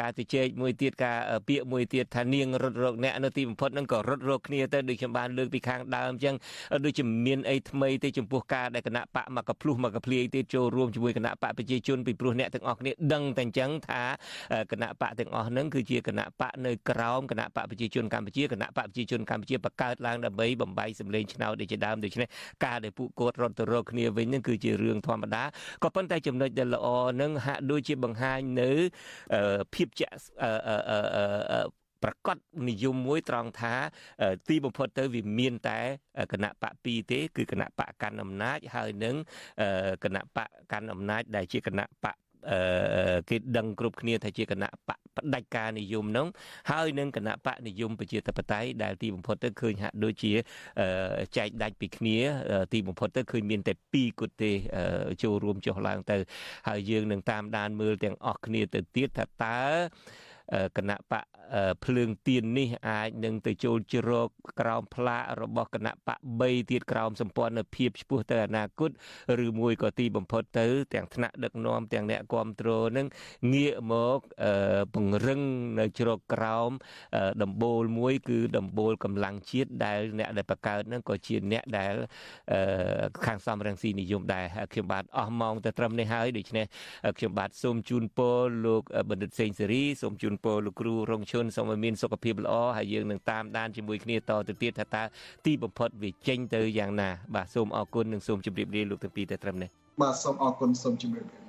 ការទៅជែកមួយទៀតការពាក្យមួយទៀតថានាងរត់រកអ្នកនៅទីបំផុតហ្នឹងក៏រត់រកគ្នាទៅដូចខ្ញុំបានលើកពីខាងដើមអញ្ចឹងដូចជាមានអីថ្មីទៅចំពោះការដែលគណៈបកមកកភ្លុះមកកភ្លៀងទៀតចូលរួមជាមួយគណៈបកប្រជាជនពីព្រោះអ្នកទាំងអស់គ្នាដឹងតែអញ្ចឹងថាគណៈបកទាំងអស់ហ្នឹងគឺជាគណៈបកនៅក្រោមគណៈបកប្រជាប្រជាជនកម្ពុជាគណៈបកប្រជាជនកម្ពុជាបង្កើតឡើងដើម្បីបំបីសម្លេងឆ្នោតដូចជាដើមដូច្នេះការដែលពួកគាត់រត់ទៅរកគ្នាវិញនឹងគឺជារឿងធម្មតាក៏ប៉ុន្តែចំណុចដែលល្អនឹងហាក់ដូចជាបង្ហាញនៅភាពជាក់ប្រកាសនិយមមួយត្រង់ថាទីបំផុតទៅវាមានតែគណៈបកពីរទេគឺគណៈបកកាន់អំណាចហើយនឹងគណៈបកកាន់អំណាចដែលជាគណៈបក គេដឹងគ្រប់គ្នាថាជាគណៈបកផ្ដាច់ការនិយមនោះហើយនឹងគណៈបកនិយមប្រជាធិបតេយ្យដែលទីបំផុតទៅឃើញហាក់ដូចជាចែកដាច់ពីគ្នា ទីបំផុតទៅឃើញមានតែ2គត់ទេចូលរួមចុះឡើងទៅ ហើយយើងនឹងតាមដានមើលទាំងអស់គ្នាទៅទៀតថាតើ គណៈបកភ្លើងទៀននេះអាចនឹងទៅចូលជ្រកក្រោមផ្លាករបស់គណៈបក3ទៀតក្រោមសម្ព័ន្ធភាពឆ្ពោះទៅអនាគតឬមួយក៏ទីបំផុតទៅ ទាំងថ្នាក់ដឹកនាំទាំងអ្នកគ្រប់គ្រងនឹងងាកមកពង្រឹងនៅជ្រកក្រោមដំបូលមួយ គឺដំបូលកម្លាំងជាតិដែលអ្នកដែលបង្កើតនឹងក៏ជាអ្នកដែលខាងសំរងស៊ីនិយមដែរខ្ញុំបាទអស់ម៉ោងទៅត្រឹមនេះហើយដូច្នេះខ្ញុំបាទសូមជូនពរលោកបណ្ឌិតសេងសេរីសូមជូនពរលោកគ្រូរងជនសូមឲ្យមានសុខភាពល្អហើយយើងនឹងតាមដានជាមួយគ្នាតទៅទៀតថាតើទីបំផុតវាចេញទៅយ៉ាងណាបាទសូមអរគុណនិងសូមជម្រាបលាលោកទាំងពីរតែត្រឹមនេះបាទសូមអរគុណសូមជម្រាបលា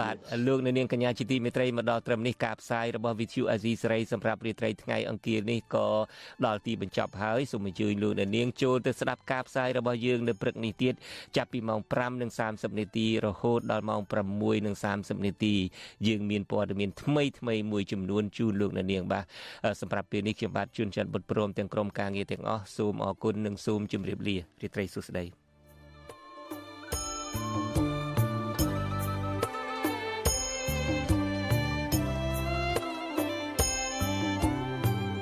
បាទលោកនៅនាងកញ្ញាជាទីមេត្រីមកដល់ត្រឹមនេះការផ្សាយរបស់ VTV Asia សេរីសម្រាប់រាត្រីថ្ងៃអង្គារនេះក៏ដល់ទីបញ្ចប់ហើយសូមអញ្ជើញលោកនៅនាងចូលទៅស្ដាប់ការផ្សាយរបស់យើងនៅព្រឹកនេះទៀតចាប់ពីម៉ោង5:30នាទីរហូតដល់ម៉ោង6:30នាទីយើងមានព័ត៌មានថ្មីថ្មីមួយចំនួនជូនលោកនៅនាងបាទសម្រាប់ពេលនេះខ្ញុំបាទជួនច័ន្ទបុតព្រមទាំងក្រុមការងារទាំងអស់សូមអរគុណនិងសូមជម្រាបលារាត្រីសួស្តី